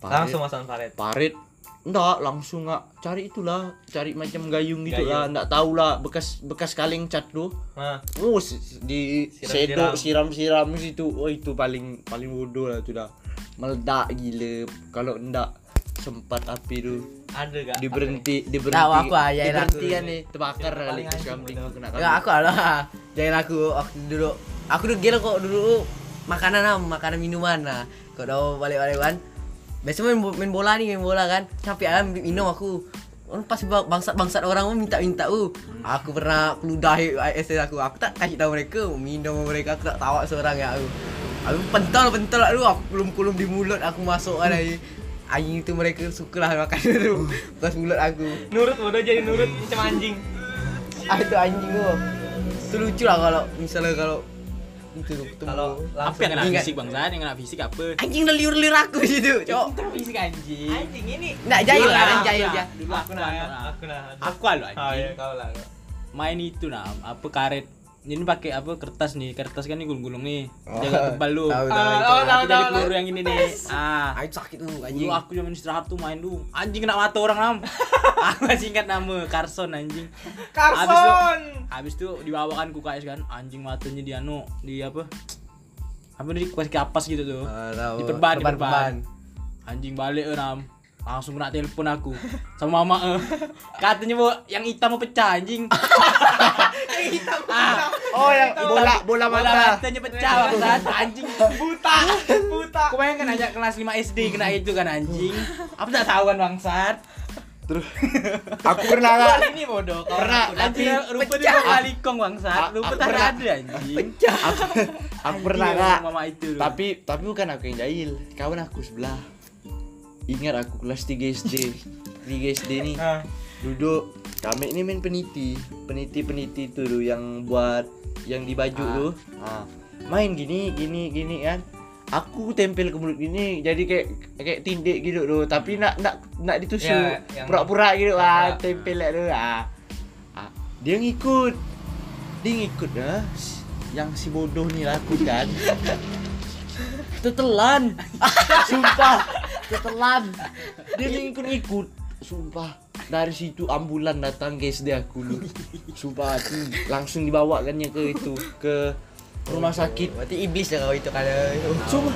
Parit. Langsung masang paret. parit enggak langsung nggak cari itulah cari macam gayung gitu Gayung. lah enggak tahu lah bekas bekas kaleng cat tuh Nah, oh di sedok siram-siram situ. Oh itu paling paling bodoh lah itu dah. Meledak gila. Kalau enggak sempat api tuh ada gak? diberhenti diberhenti. Tahu aku, ya, diberhenti kan nih terbakar kali kambing kena Ya kambing. aku lah. Jangan aku aku duduk. Aku duduk gila kok duduk. Makanan lah, makanan minuman lah. Kau tahu balik-balik kan. Biasa main, main bola nih, main bola kan. Capek kan minum aku. Orang pasti ba- bangsat-bangsat orang pun minta-minta uh. Aku pernah keludahi SS aku. Aku tak kasih tahu mereka minum mereka aku tak tahu seorang ya aku. Aku pentol pentol aku aku belum kulum di mulut aku masuk kan lagi. Anjing itu mereka suka lah makan <laughs> itu. Pas mulut aku. Nurut bodoh jadi nurut macam anjing. Ah itu anjing tuh. Itu lucu lah kalau misalnya kalau. Kalau Apa yang kena fisik bangsa? Yang kena fisik apa? anjing udah liur-liur aku situ, cok. Fisik anjing. Anjing ini. Nggak jahil lah, kan aku jahil lah. dia. Dulu Aku nah, ya. Aku nah. Aku alu Ah, anjing. ya, kau lah. Main itu nah, apa karet. Ini pakai apa kertas nih, kertas kan nih gulung-gulung nih. Oh, Jaga tebal lu. tahu, tahu, Ah, tahu, nanti tahu, tahu, peluru yang ini nih. Ah. Ayo sakit Dulu anjing. aku zaman istirahat tuh main dulu. Anjing kena mata orang nam. <laughs> aku masih ingat nama Carson anjing. Habis tuh, habis tuh dibawakan ku KS kan anjing matanya di anu di apa? Apa di kasih kapas gitu tuh. Ah, tahu. Diperban, Perban, diperban. perban. Anjing balik eh, nam. Langsung kena telepon aku sama mama eh. <laughs> Katanya bu yang hitam mau pecah anjing. <laughs> Ah, oh yang bola bola bola mata matanya pecah bangsat anjing buta buta. Kau bayangkan aja kelas 5 SD kena itu kan anjing. Apa tak tahu kan bangsat. Terus? <laughs> Aku pernah nggak? Ini bodoh. kau. pernah tapi anjing rupa dia mau malikong bangsat. Rupa tak pernah. ada anjing. Aku, <laughs> aku pernah Anjing, nggak? mama itu tuh. tapi tapi bukan aku yang jahil. Kawan aku sebelah. Ingat aku kelas 3 SD 3 SD nih Ah. Duduk. Kami ini main peniti. Peniti peniti itu tuh yang buat yang di baju Ah. tuh Ah. main gini gini gini kan. Aku tempel ke mulut gini jadi kayak kayak tindik gitu tuh tapi nak nak nak ditusuk. Ya, yang- pura-pura gitu. Ah tempel lah tuh ah. Ah, dia ngikut. Dia ngikut ah. Si- yang si bodoh nih lakukan. <laughs> Tetelan <laughs> sumpah. Tetelan dia ngikut-ngikut. Sumpah dari situ ambulan datang ke SD aku nih sumpah aku langsung dibawakannya ke itu ke rumah sakit Berarti iblis ya kau itu kada. Coba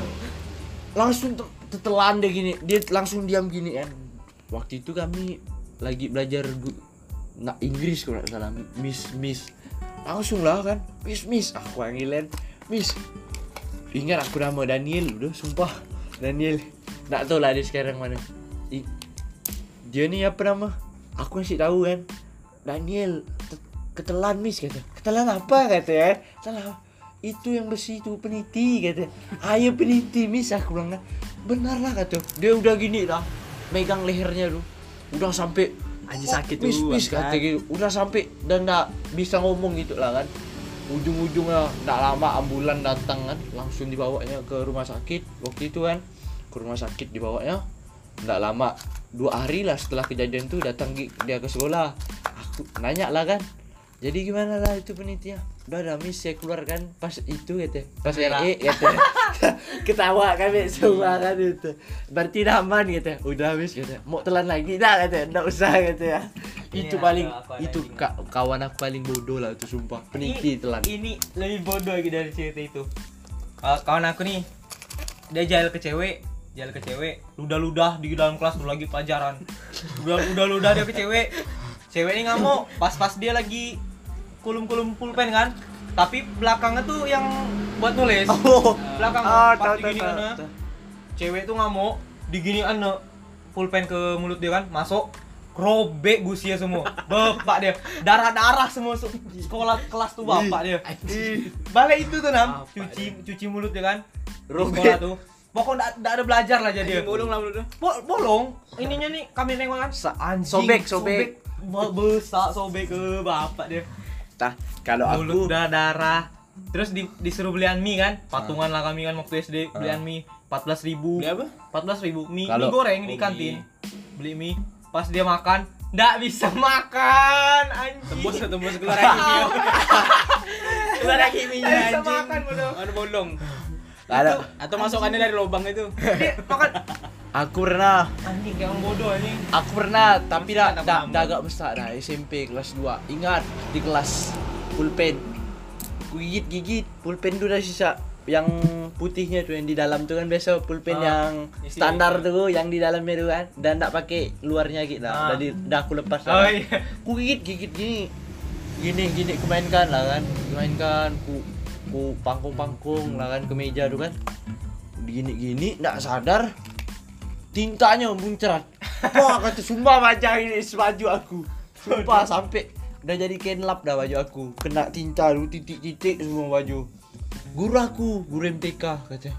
langsung te- tetelan deh gini. Dia langsung diam gini kan. Waktu itu kami lagi belajar nak Inggris kalau nggak salah. Miss Miss. Langsung lah kan. Miss Miss. Aku panggilan Miss. Ingat aku nama Daniel udah sumpah. Daniel. Nggak tahu lah dia sekarang mana. I- dia nih apa nama? Aku ngasih tahu kan. Daniel te- ketelan Miss kata. Ketelan apa kata ya? Salah. Itu yang besi itu peniti kata. Ayo peniti mis aku bilang kan. Benar lah kata. Dia udah gini dah megang lehernya tuh. Udah sampai Anjing sakit mis tuh, mis bangsat. kata gitu. Udah sampai dan nggak bisa ngomong gitu lah kan. Ujung-ujungnya nggak lama ambulan datang kan. Langsung dibawanya ke rumah sakit waktu itu kan. Ke rumah sakit dibawanya. Nggak lama dua hari lah setelah kejadian tuh datang dia ke sekolah. Aku nanya lah kan. Jadi gimana lah itu penitinya udah ada miss saya keluar kan. Pas itu gitu pas yang E gitu ketawa kami semua kan itu. Berarti aman gitu udah miss gitu mau telan lagi dah gitu enggak usah gitu ya itu paling itu ka- kawan aku paling bodoh lah itu sumpah. Peniti telan. Ini lebih bodoh lagi dari cerita itu. Kalau kawan aku nih, dia jahil ke cewek, jahil ke cewek, ludah-ludah di dalam kelas tuh lagi pelajaran. Udah udah ludah dia ke cewek. Cewek ini ngamuk, pas-pas dia lagi kulum-kulum pulpen kan. Tapi belakangnya tuh yang buat nulis. <laughs> oh Belakang Ah, pas ana, tahu. Cewek tuh ngamuk, diginiin ana, pulpen ke mulut dia kan, masuk robek gusia semua. Bapak dia, darah-darah semua su- sekolah kelas tuh bapak dia. Balik itu tuh nam, cuci cuci mulut dia kan. Robek. sekolah tuh. Pokoknya nggak ada belajar lah jadi. Anjing bolong lah mulutnya. Bo- bolong. Ininya nih kami nengok kan. Sa- Anjing, sobek, sobek. Be- Besak sobek ke bapak dia. Tah, kalau Mulut aku udah darah. Terus di, disuruh belian mie kan. Patungan lah kami kan waktu SD belian mie 14.000 ribu. Beli apa? 14 ribu mie, mie goreng di Oh, kantin. Beli mie. Pas dia makan nggak bisa makan anjing Tembus tembus keluar lagi Mio. <laughs> keluar lagi minyak Nggak bisa anjing makan, bodoh. Ada bolong. Ada. Atau masukannya dari lubang itu. Aku pernah, anjing orang bodoh anjing aku pernah, tapi dah dah dah agak besar dah SMP kelas 2. Ingat di kelas pulpen. Ku gigit gigit pulpen tu dah sisa yang putihnya tuh yang di dalam tuh kan biasa pulpen Ah, yang isi. standar tuh yang di dalamnya tuh kan dan tak pakai luarnya gitu Ah. dah. Dah, aku lepas oh dah. iya ku gigit gigit gini gini gini ku mainkan lah kan ku mainkan ku ku pangkung pangkung lah kan ke meja tuh kan. Gini gini nggak sadar tintanya muncrat <laughs> wah kata sumpah macam ini baju aku. Sumpah sampai udah jadi kain lap dah baju aku. Kena tinta tuh titik-titik semua baju. Guru aku guru MTK kata.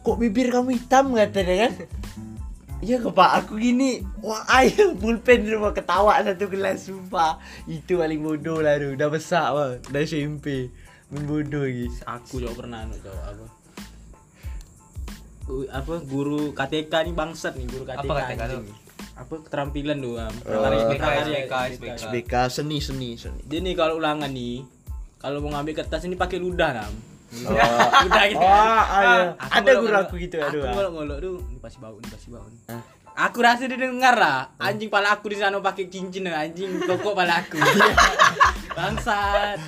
Kok bibir kamu hitam kata dia kan. <laughs> Iya ke pak, aku gini. Wah ayo pulpen rumah ketawa satu kelas Sumpah. Itu paling bodoh lah tu. Dah besar bang. Dah SMP bodoh Aku juga pernah anu cowok apa. Uh, apa guru KTK nih bangsat nih guru KTK. Apa KTK. Apa keterampilan am. Oh. SBK, Prakarya, SBK, SBK. SBK seni seni seni Dia nih kalau ulangan nih kalau mau ngambil kertas ini pakai ludah nam. Oh, <laughs> Ludah gitu. oh ayo. Aku Ada guru aku gitu Aku aduh ah. ngolok-ngolok tuh, ini pasti bau, ini pasti bau. nih. Ah. Aku rasa dia dengar lah, anjing pala aku di sana pakai cincin anjing toko pala aku. <laughs> Bangsat.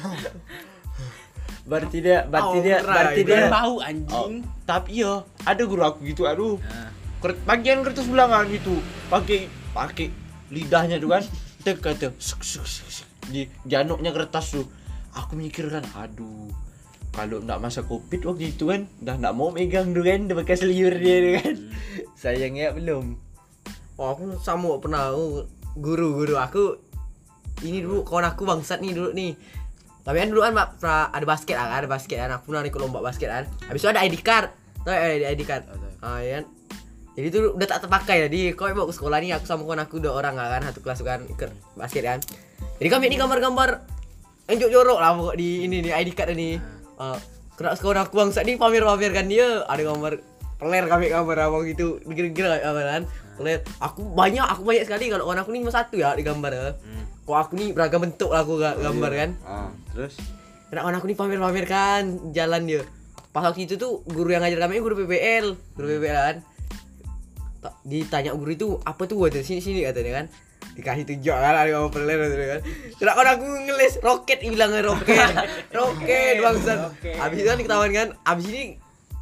Berarti dia Berarti dia. Berarti dia Dia bau oh, anjing. Tapi yo Ada guru aku gitu aduh. Nah, Bagian kertas ulangan gitu Pakai Pakai lidahnya tuh kan. Tek kata. Di januknya kertas tuh. Aku mikir kan Aduh. Kalau ndak masa covid waktu itu kan dah ndak mau megang tuh kan dia bekas liur dia tuh kan. Sayangnya belum. Oh, aku sama pernah guru-guru aku ini dulu kawan aku bangsat nih dulu nih. Tapi kan dulu kan pernah ada basket kan, ada basket kan. Aku pernah ikut lomba basket kan. Habis itu ada ID card. Tahu ya ID card. Ah, ya kan. Jadi itu udah tak terpakai jadi kau mau ke sekolah nih aku sama kawan aku dua orang lah kan satu kelas kan ikut basket kan. Jadi kami ini gambar-gambar enjok jorok lah pokok di ini nih ID card ini. Ah, kena kawan aku bangsat nih pamer-pamer kan dia ada gambar peler kami gambar abang gitu kira-kira apa kan peler aku banyak aku banyak sekali kalau kawan aku nih cuma satu ya di gambar ya. Kok aku nih beragam bentuk lah aku ga- gambar kan. ah terus Kena kawan aku nih pamer-pamer kan jalan dia. Pas waktu itu tuh guru yang ngajar kami guru PPL, guru PPL kan. Ta- Ditanya guru itu apa tuh kata sini sini katanya kan. Dikasih tunjuk kan ada peler katanya kan. Kena kawan aku ngeles roket bilangnya <laughs> roket. roket bangsat. Habis itu kan ketahuan kan. Habis ini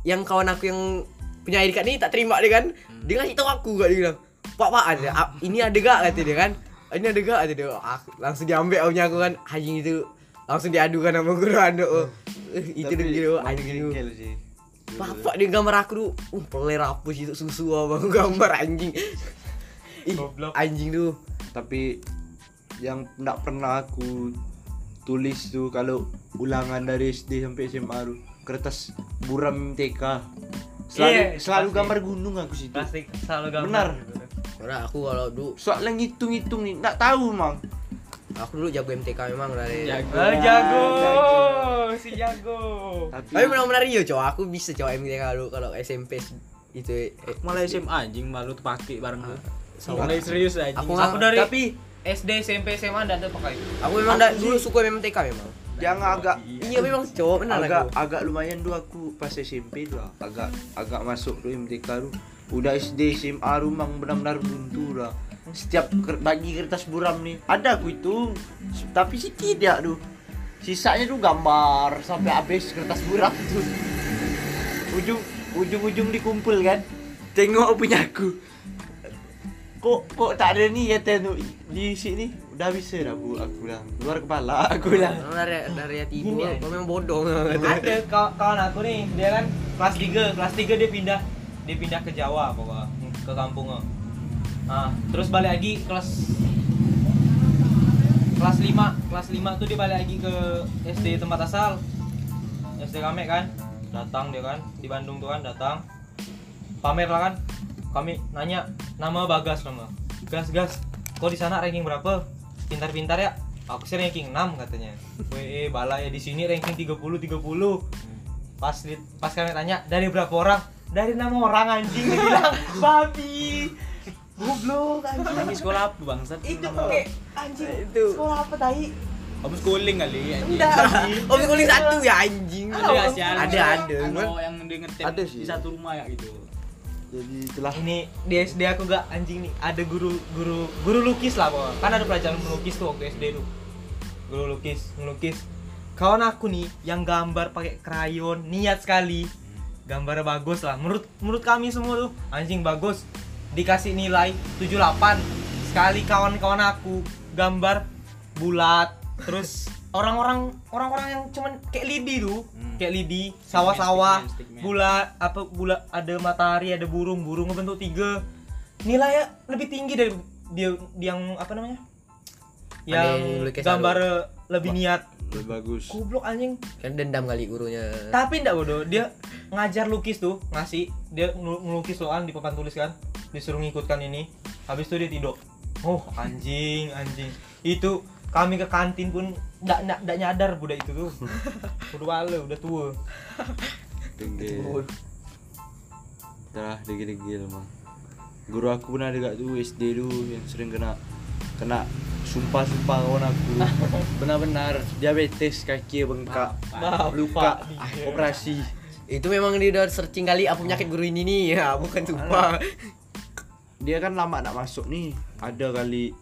yang kawan aku yang punya ID card nih tak terima dia kan. Dia ngasih tahu aku gak dia bilang. Pak pak ada ini ada gak kata dia kan. Ini ada gak kata dia. Aku, langsung diambil punya aku kan. Anjing itu langsung diadukan sama guru anu. Oh. Eh, itu dia gitu anjing itu. Bapak dia gambar aku tuh. Uh, peler hapus itu susu abang <laughs> gambar anjing. Ih, anjing tuh. tapi yang ndak pernah aku tulis tuh kalau ulangan dari SD sampai SMA tuh kertas buram TK selalu Iya, selalu pasti. gambar gunung aku situ plastik selalu gambar Benar. Karena aku kalau dulu soalnya ngitung-ngitung nih ndak tahu mang aku dulu jago MTK memang dari. Jago. Ah, jago si jago tapi Tapi benar-benar iya cowok, aku bisa cowok MTK dulu kalau SMP itu eh, malah SMA anjing malu tuh pakai bareng tuh. sama. Mulai serius anjing. Aku aku dari tapi SD SMP SMA ndak ada pakai Aku memang da- dulu suka MTK memang. yang agak Iya memang cowok benar agak aku. agak lumayan tuh aku pas SMP tuh agak agak masuk tuh MTK tuh udah SD SMA mang benar-benar buntu dah setiap ker- bagi kertas buram nih ada aku itu. Tapi sedikit ya tuh sisanya tuh gambar sampai habis kertas buram tuh ujung ujung ujung dikumpul kan. Tengok punya aku. Kok kok tak ada nih ya tuh di sini udah bisa dah bu aku bilang luar kepala aku bilang dari dari hati ibu Gini, aku memang bodoh. ada kaw- kawan aku nih dia kan kelas 3 kelas 3 dia pindah dia pindah ke Jawa pokoknya. Ke kampung ah terus balik lagi kelas kelas 5 kelas 5 tuh dia balik lagi ke SD tempat asal. SD kami kan? Datang dia kan di Bandung tuh kan datang. Pamer lah kan? Kami nanya nama Bagas nama. Gas gas kok di sana ranking berapa? Pintar-pintar ya. Aku sih ranking 6 katanya. WE bala ya di sini ranking 30 30 pas di, pas kami tanya dari berapa orang dari enam orang anjing dia bilang babi Goblok anjing. Lagi sekolah apa bangsat? Itu kayak anjing. Itu. Sekolah apa tai? Kamu schooling kali anjing. Enggak anjing. Oh, kuling satu ya anjing. Ada sih Ada ada. Anu yang dia ngetep Ada di sih. satu rumah ya gitu. jadi itulah Ini di SD aku gak anjing nih. Ada guru guru guru lukis lah pokoknya. Kan ada pelajaran melukis tuh waktu SD tuh. Guru lukis, melukis. Kawan aku nih yang gambar pakai krayon, niat sekali. Gambarnya bagus lah. Menurut menurut kami semua tuh anjing bagus. Dikasih nilai 78. Sekali kawan-kawan aku gambar bulat. Terus <laughs> orang-orang orang-orang yang cuman kayak lidi tuh, Hmm. kayak lidi, sawah-sawah, bulat apa bulat ada matahari, ada burung, burung ngebentuk tiga. Nilainya lebih tinggi dari dia yang apa namanya? Yang gambar lebih niat. Lebih bagus Goblok anjing. Kan dendam kali gurunya. Tapi ndak bodoh, dia ngajar lukis tuh, ngasih dia ngelu- ngelukis kan di papan tulis kan, disuruh ngikutkan ini. Habis itu dia tidur. Oh, anjing, anjing. Itu kami ke kantin pun ndak ndak ndak nyadar budak itu tuh. <laughs> udah wale, udah tua. degil telah degil-degil mah guru aku pernah ada gak tuh SD tuh yang sering kena kena sumpah-sumpah kawan aku. Benar-benar diabetes kaki bengkak. Luka. Ah, operasi. Itu memang dia udah searching kali apa penyakit guru ini nih? Ya, bukan sumpah. dia kan lama nak masuk nih. Ada kali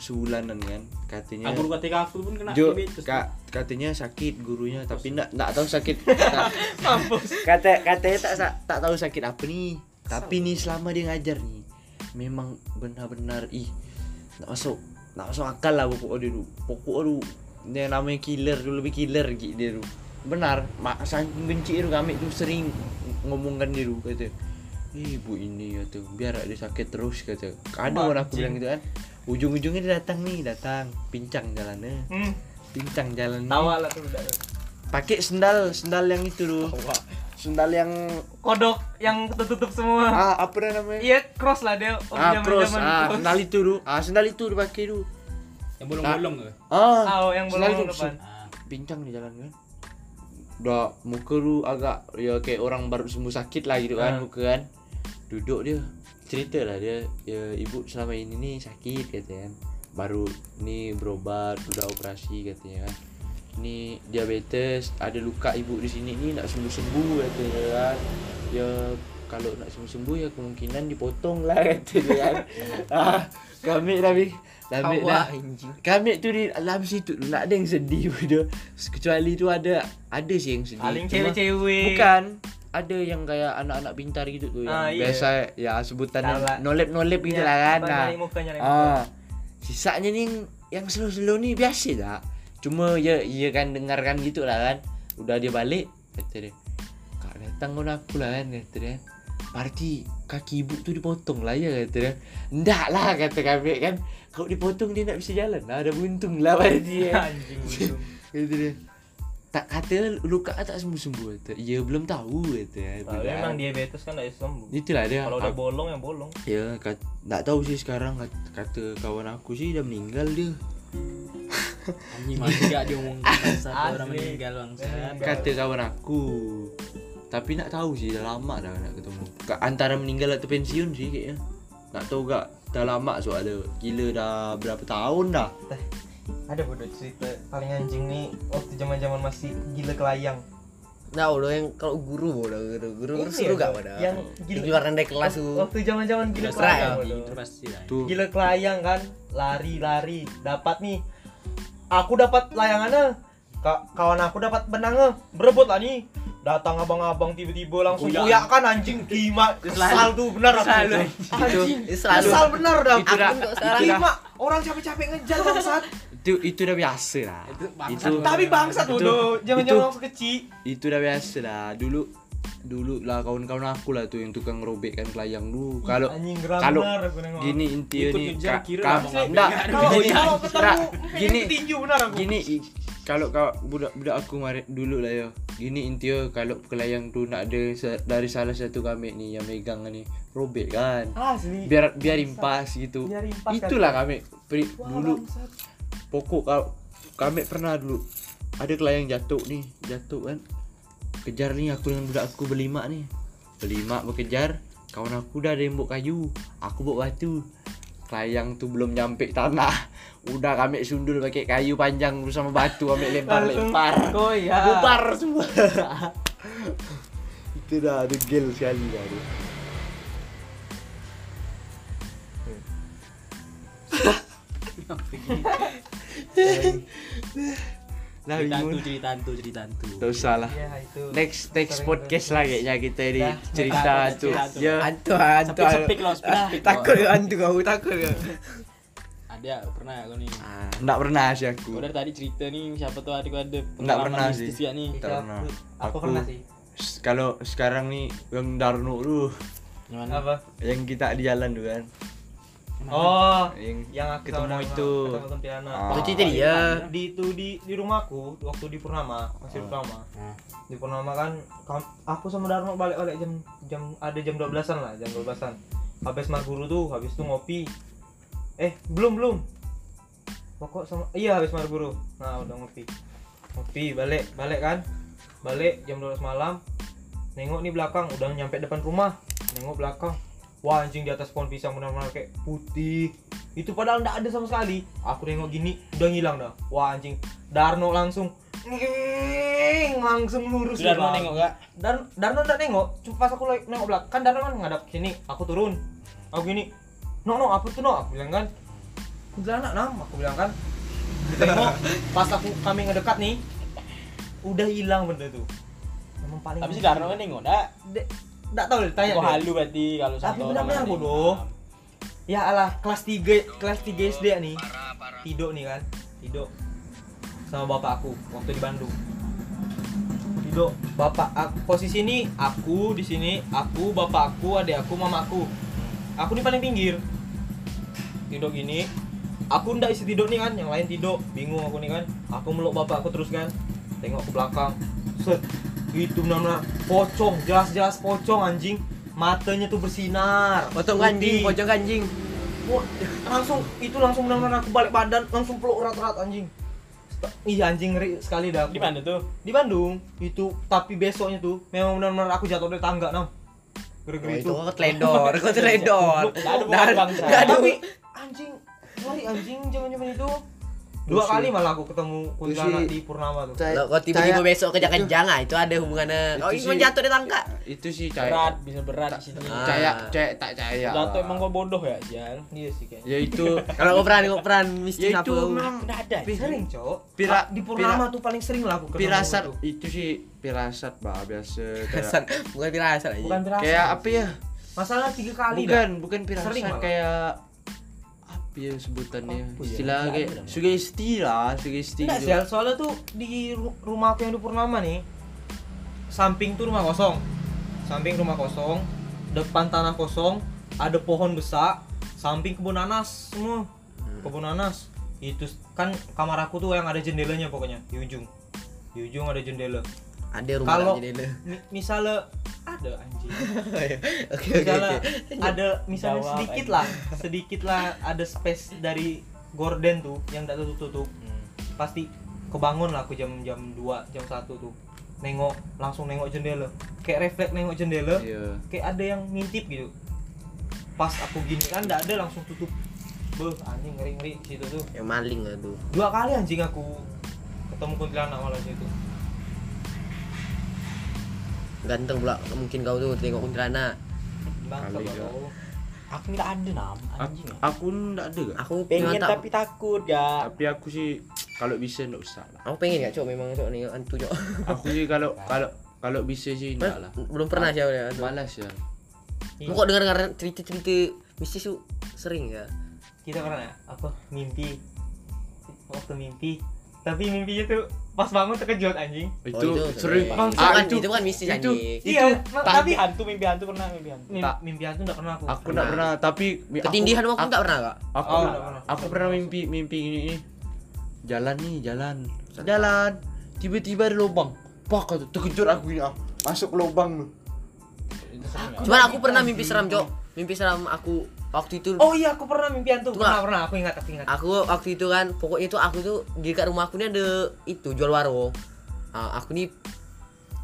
sebulanan kan katanya. Ah, guru ketika aku pun kena Jo, diabetes. ka, katanya sakit gurunya tapi enggak enggak tahu sakit. <laughs> Kata katanya tak sa- tak tahu sakit apa nih tapi nih selama dia ngajar nih memang benar-benar ih enggak masuk enggak masuk akal lah pokok dia dulu pokok dulu dia namanya killer dulu lebih killer gitu dia dulu benar mak saking benci itu kami tuh sering ngomongkan dia dulu kata Ih, ibu ini kata biar ada sakit terus kata. Ada orang aku bilang gitu kan. Ujung-ujungnya dia datang nih datang pincang jalannya Hmm, pincang jalannya tawa lah udah. pakai sendal sendal yang itu tuh sendal yang Kodok yang tertutup semua. ah apa namanya Iya, cross lah dia. Oh, ah cross zaman-zaman ah cross. sendal itu tuh ah sendal itu dipakai tuh Yang bolong-bolong ke? ah Ah, yang bolong itu depan. Ah, pincang di jalan kan udah muka lu agak ya kayak orang baru sembuh sakit lah gitu kan Ah. muka kan duduk dia cerita lah dia ya ibu selama ini nih sakit katanya kan baru nih berobat udah operasi katanya kan ini diabetes ada luka ibu di sini nih nak sembuh sembuh katanya kan. Ya kalau nak sembuh sembuh ya kemungkinan dipotong lah <laughs> katanya kan. Ah kami tapi kami dah anjing. kami tu di dalam situ tu nak ada yang sedih pada kecuali tu ada ada sih yang sedih. Paling Cuma- cewek-cewek. bukan ada yang kayak anak-anak pintar gitu yang Ah, iya. biasa ya Salah. nolep nolep gitu Iya, lah kan. nah ah. sisanya nih yang- yang slow-slow nih biasa tak cuma ya iya kan dengarkan gitu lah kan. Udah dia balik kata dia kak datang kan aku lah kan kata dia. Berarti kaki ibu tuh dipotong lah ya kata dia. Ndak lah kata kami kan. Kalau dipotong dia nak bisa jalan. Lah Ada buntung lah berarti ya <laughs> Anjing. <laughs> Kata dia. Tak kata luka tak sembuh-sembuh kata Ya belum tahu kata Kalau memang diabetes kan tidak sembuh. Itulah dia. Kalau udah bolong ya bolong. Ya kat, tak tahu sih sekarang kata, kata kawan aku sih dah meninggal dia anjing masih gak diomongin satu orang meninggal bangsat. Kata kawan aku Tapi nak tahu sih dah lama dah nak ketemu Antara meninggal atau pensiun sih kayaknya Nak tahu gak dah lama soalnya Gila dah berapa tahun dah Ada bodoh cerita paling anjing nih waktu zaman-zaman masih gila kelayang. Nah, udah yang kalau guru udah guru guru, guru seru gak pada? yang di gila- keluaran dari kelas tuh. Waktu zaman-zaman gila Udah kelayang. bodoh. itu pasti Gila kelayang kan, lari-lari, dapat nih. Aku dapat layangannya. Ka kawan aku dapat benangnya. Berebut lah nih. Datang abang-abang tiba-tiba langsung Kuyak. kan anjing kima kesal tuh benar aku. Selalu. Anjing. Selalu. Kesal benar dah. Itu dah- Kima orang capek-capek ngejar bangsat. itu itu udah biasa lah Itu bangsat. itu Tapi bangsat. Zaman-zaman itu- waktu kecil. itu udah biasa lah dulu dulu lah kawan-kawan aku lah tuh yang tukang robek kan kelayang dulu kalau kalau gini inti ka- ka- abang. enggak, gini- enggak, gini tinju benar aku. gini kalau kau budak budak aku mari dulu lah ya gini intinya kalau kelayang tuh nak ada dari salah satu kami nih yang megang nih robek kan Asli. biar biar impas gitu Biar impas, kan. itulah kami pri- Wah, dulu bangsat. pokok kau kami pernah dulu ada kelayang jatuh nih jatuh kan kejar nih aku dengan budak aku berlima nih. Berlima bekejar kawan aku udah ada yang bawa kayu aku bawa batu. Kelayang tuh belum nyampe tanah. Udah kami sundul pakai kayu panjang bersama batu kami lempar lempar. iya. bubar semua. <laughs> Itu dah degil sekali dah dia. <laughs> <laughs> cerita bingung. cerita hantu cerita hantu Tak usah lah. Itu. Next next podcast lah kayaknya kita ini Dah, cerita dah, tu. cerita tu. Ya. Sepik sepik Takut ke hantu kau takut ada pernah ya kau nih Ah, enggak pernah sih aku. Dari tadi cerita nih siapa tuh adik ada Nggak pernah sih. ya nih Tak pernah. Aku, Aku- pernah sih. Kalau sekarang nih yang Darno tuh Gimana? Apa? yang kita di jalan tuh kan. Oh, Yang yang aku ketemu sama- itu. ketemu. Ah. Itu cerita dia. Di itu di di rumahku waktu di Purnama, masih di Purnama. Nah, Di Purnama kan aku sama Darno balik-balik jam jam ada jam 12-an lah, jam 12-an. Habis Marguru tuh, habis itu ngopi. Eh, belum belum. Pokok sama iya habis Marguru. Nah, udah ngopi. Ngopi, balik, balik kan. Balik jam 12 malam. Nengok nih belakang, udah nyampe depan rumah. Nengok belakang. Wah anjing di atas pohon pisang benar-benar kayak putih. Itu padahal nggak ada sama sekali. Aku nengok gini, udah ngilang dah. Wah anjing. Darno langsung nging, langsung lurus mau belakang. nengok gak? Dan Darno udah nengok, cuma pas aku nengok belakang, kan Darno kan ngadap sini, aku turun. Aku gini, no no apa tuh no? Aku bilang kan, kuntilanak nam, aku bilang kan. Tengok, pas aku kami ngedekat nih, udah hilang benda tuh. Emang paling. Tapi si Darno kan nengok dah. De- nggak tahu tanya. Deh. halu berarti kalau Tapi satu orang benar-benar bodoh. Ya alah, kelas 3 kelas 3 SD nih. Tido nih kan, Tido sama bapak aku waktu di Bandung. Tido, bapak aku, posisi ini aku di sini, aku, bapak aku, adik aku, mama aku. Aku di paling pinggir. Tido gini. Aku ndak isi tidur nih kan, yang lain tidur. Bingung aku nih kan. Aku meluk bapak aku terus kan. Tengok ke belakang. Set. Itu benar-benar pocong, jelas-jelas pocong anjing. Matanya tuh bersinar. Putih. anjing, pocong anjing. Wah, langsung itu langsung benar-benar aku balik badan langsung peluk erat-erat anjing iya anjing ngeri sekali dah. Di mana tuh? di Bandung itu tapi besoknya tuh memang benar-benar aku jatuh dari tangga nam Oh, gara-gara itu itu kau teledor, kau teledor. Nggak ada tapi anjing ngeri anjing zaman-zaman itu dua Terus kali malah aku ketemu kuntilanak di Purnama tuh. Kau tiba-tiba besok kejang-kejang ah, itu ada hubungannya. Itu Oh, ini jatuh di tangga. itu sih Berat, caya bisa berat di sini. Ah. caya caya tak caya Jatuh emang kau bodoh ya, Jal. iya sih kayaknya. Ya itu. Kalau kau peran, kau peran ya mistis apa? itu memang Udah ada. Sering cowok Pira- di Purnama tuh paling sering lah aku ketemu pirasat itu. sih pirasat bah biasa. Pirasan, <laughs> kayak bukan pirasat aja. bukan pirasat. Kayak apa ya? Masalah tiga kali bukan bukan pirasat kayak ya sebutannya Apa ya? istilah Nggak kayak ada sugesti lah sugesti Enggak gitu. sih, Al. soalnya tuh di ru- rumah aku yang di Purnama nih Samping tuh rumah kosong Samping rumah kosong Depan tanah kosong Ada pohon besar Samping kebun nanas semua Kebun nanas Itu s- kan kamar aku tuh yang ada jendelanya pokoknya Di ujung Di ujung ada jendela Ada rumah Kalau mi- misalnya Ada anjing. <laughs> Oke oke misalnya oke. ada misalnya Jawab, sedikit lah sedikit lah ada space dari gorden tuh yang tidak tutup tutup Hmm. pasti kebangun lah aku jam jam 2 jam 1 tuh. Nengok langsung nengok jendela. Kayak refleks nengok jendela iya. kayak ada yang ngintip gitu. Pas aku gini kan nggak ada langsung tutup. Beuh, anjing ngeri ngeri situ tuh. Yang maling lah tuh. dua kali anjing aku ketemu kuntilanak malah situ Ganteng pula mungkin kau tuh tengok kuntilanak. Kali ya. Aku nggak ada nam, anjing. ya. aku ndak ada gak Aku Pengen tak- tapi takut ya. tapi aku sih kalau bisa ndak usah lah Aku pengen gak cok memang cok nih hantu cok. <laughs> aku sih kalau kalau kalau bisa sih ndak lah Belum pernah sih ya. malas ya Lu kok dengar-dengar cerita-cerita mistis tuh sering ya? kita pernah ya, apa mimpi waktu mimpi tapi mimpinya tuh pas bangun terkejut anjing itu, Oh, sering sering. Bang, itu Ah, kan itu itu kan mistis itu- anjing. iya ma- tak- tapi hantu, mimpi hantu pernah mimpi hantu. mimpi, Tak. mimpi hantu nggak pernah aku aku ndak pernah tapi mi- aku- Ketindihan aku aku, enggak pernah kak. aku, Oh, pernah. aku pernah mimpi mimpi ini nih jalan nih jalan jalan tiba-tiba ada lubang pak terkejut aku ini ah. masuk lubang Itu ya. Cuman aku pernah mimpi seram cok. Mimpi seram aku waktu itu. oh iya aku pernah mimpi hantu Tuh, pernah pernah aku ingat aku ingat Aku waktu itu kan pokoknya itu aku tuh di dekat rumah aku ini ada itu jual warung. Ah, aku nih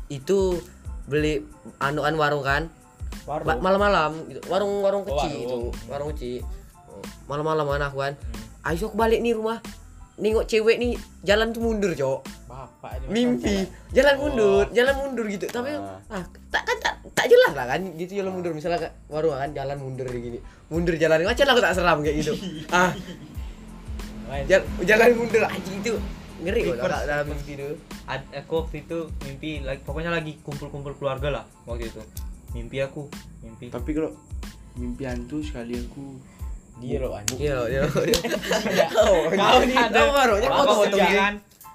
itu beli anuan warung kan. Warung. Malam-malam gitu. warung-warung Oh, kecil warung. itu warung kecil Oh, malam-malam kan aku kan ayo aku balik nih rumah nengok cewek nih jalan tuh mundur cowok Bapak mimpi jalan Oh. mundur jalan mundur gitu tapi Ah. ah tak kan tak, tak jelas lah kan gitu jalan mundur. Misalnya kayak warung kan jalan mundur gini. Mundur jalan macam lah aku tak seram kayak gitu. Ah. Jalan, jalan mundur anjing itu ngeri kok Reverse. dalam- dalam mimpi itu Ad, aku waktu itu mimpi lagi pokoknya lagi kumpul-kumpul keluarga lah waktu itu. Mimpi aku mimpi. Tapi kalau mimpi hantu sekali aku Dia loh anjing. iya loh iya loh <laughs> Kau nih kau baru gini kan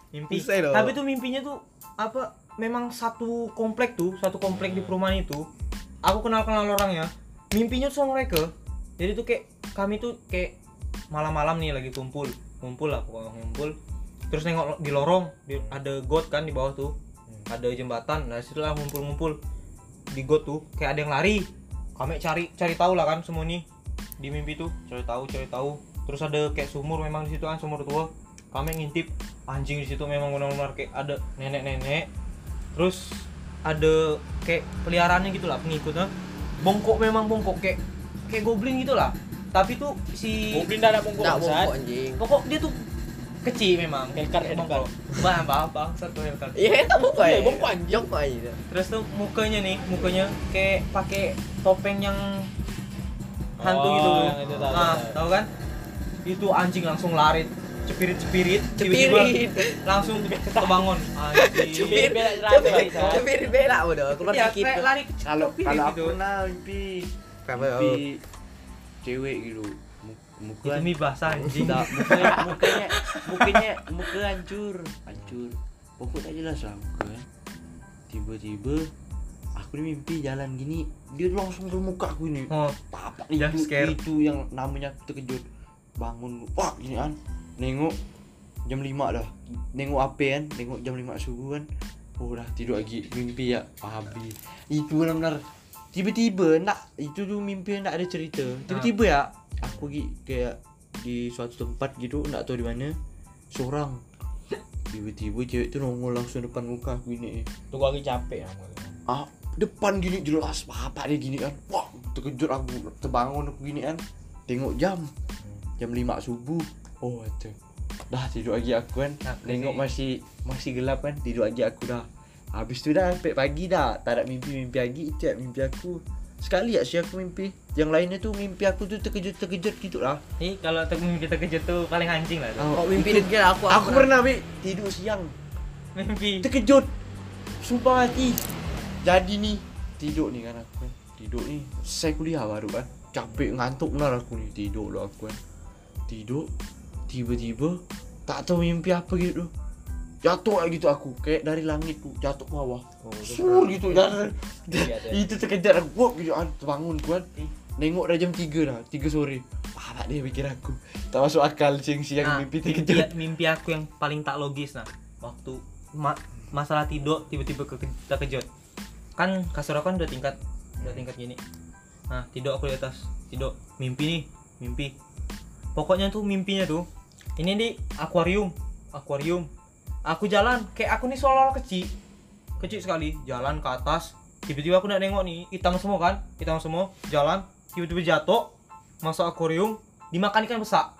mimpi. Tapi tuh mimpinya tuh apa memang satu komplek tuh satu komplek di perumahan itu aku kenal kenal orangnya mimpinya tuh sama mereka. Jadi tuh kayak kami tuh kayak malam-malam nih lagi kumpul kumpul lah pokoknya kumpul. Terus nengok di lorong di- ada got kan di bawah tuh. Ada jembatan nah situlah ngumpul-ngumpul. Di got tuh kayak ada yang lari. Kami cari cari tahu lah kan semua nih di mimpi tuh. Cari tahu cari tahu. Terus ada kayak sumur memang di situ kan sumur tua. Kami ngintip anjing di situ memang benar-benar kayak ada nenek-nenek terus ada kayak peliharaannya gitu lah pengikutnya bongkok memang bongkok kayak kayak goblin gitu lah tapi tuh si Goblin dah ada bongkok bangsat. bongkok anjing pokok dia tuh kecil memang Hellcat. bongkok bang bang bang satu Hellcat. iya tak bongkok Iya, ya bongkok anjing. aja terus tuh mukanya nih mukanya kayak pakai topeng yang hantu Oh, gitu loh itu nah tahu. tahu kan itu anjing langsung lari cepirit cepirit tiba-tiba cepirit langsung kebangun <laughs> cepirit bela cepirit cepirit bela udah keluar ya sakit lari Kalau cepirit kalau aku gitu pernah mimpi mimpi cewek gitu. Mu- Muka itu mie basah anjing mukanya, mukanya, mukanya, muka hancur, hancur. Pokok tak jelas lah muka. Tiba-tiba aku ni mimpi jalan gini, dia langsung ke muka aku ni. oh itu, itu yang namanya terkejut. Bangun, wah gini kan. Nengok jam 5 dah. Nengok apa kan? Nengok jam 5 subuh kan. Oh dah tidur lagi. Mimpi ya Habis. Itu benar-benar Tiba-tiba nak Itu tu mimpi yang nak ada cerita. Tiba-tiba ya Aku pergi kayak Di suatu tempat gitu Nak tahu di mana. Seorang. Tiba-tiba cewek tu nongol langsung depan muka aku gini Tunggu lagi capek ya. ah depan gini jelas. Bapak dia gini kan. Wah terkejut aku. Terbangun aku gini kan. Tengok jam. Jam 5 subuh oh itu. Dah tidur lagi aku kan. Nah, tengok masih masih gelap kan tidur lagi aku dah. Habis tu dah sampai pagi dah. Tak ada mimpi-mimpi lagi itu mimpi aku. Sekali ya sih aku mimpi. Yang lainnya tu mimpi aku tu terkejut-terkejut gitu lah. Nih kalau ter- mimpi terkejut tuh paling anjing lah tuh. oh mimpi dia kira aku aku pernah Bi, tidur siang. Mimpi. terkejut. Sumpah mati. Jadi nih tidur nih kan aku kan. Tidur nih saya kuliah baru kan. Capek ngantuk benar aku nih tidur loh aku kan. Tidur tiba-tiba tak tahu mimpi apa gitu. Jatuh kayak gitu aku kayak dari langit tuh jatuh ke bawah. Sur gitu jatuh Iya, <laughs> itu terkejar aku wah gitu. Kan terbangun kan. Nengok dah jam 3 dah 3 sore. Apa dia pikir aku. Tak masuk akal siang-siang Nah, mimpi mimpi, terkejut mimpi aku yang paling tak logis nah. Waktu ma- masalah tidur tiba-tiba ke terkejut. Kan kasur aku kan udah tingkat udah tingkat gini. Nah tidur aku di atas. Tidur mimpi nih mimpi pokoknya tuh mimpinya tuh ini di akuarium akuarium. Aku jalan kayak aku nih seolah-olah kecil kecil sekali. Jalan ke atas tiba-tiba aku nak nengok nih hitam semua kan? Hitam semua jalan tiba-tiba jatuh masuk akuarium dimakan ikan besar.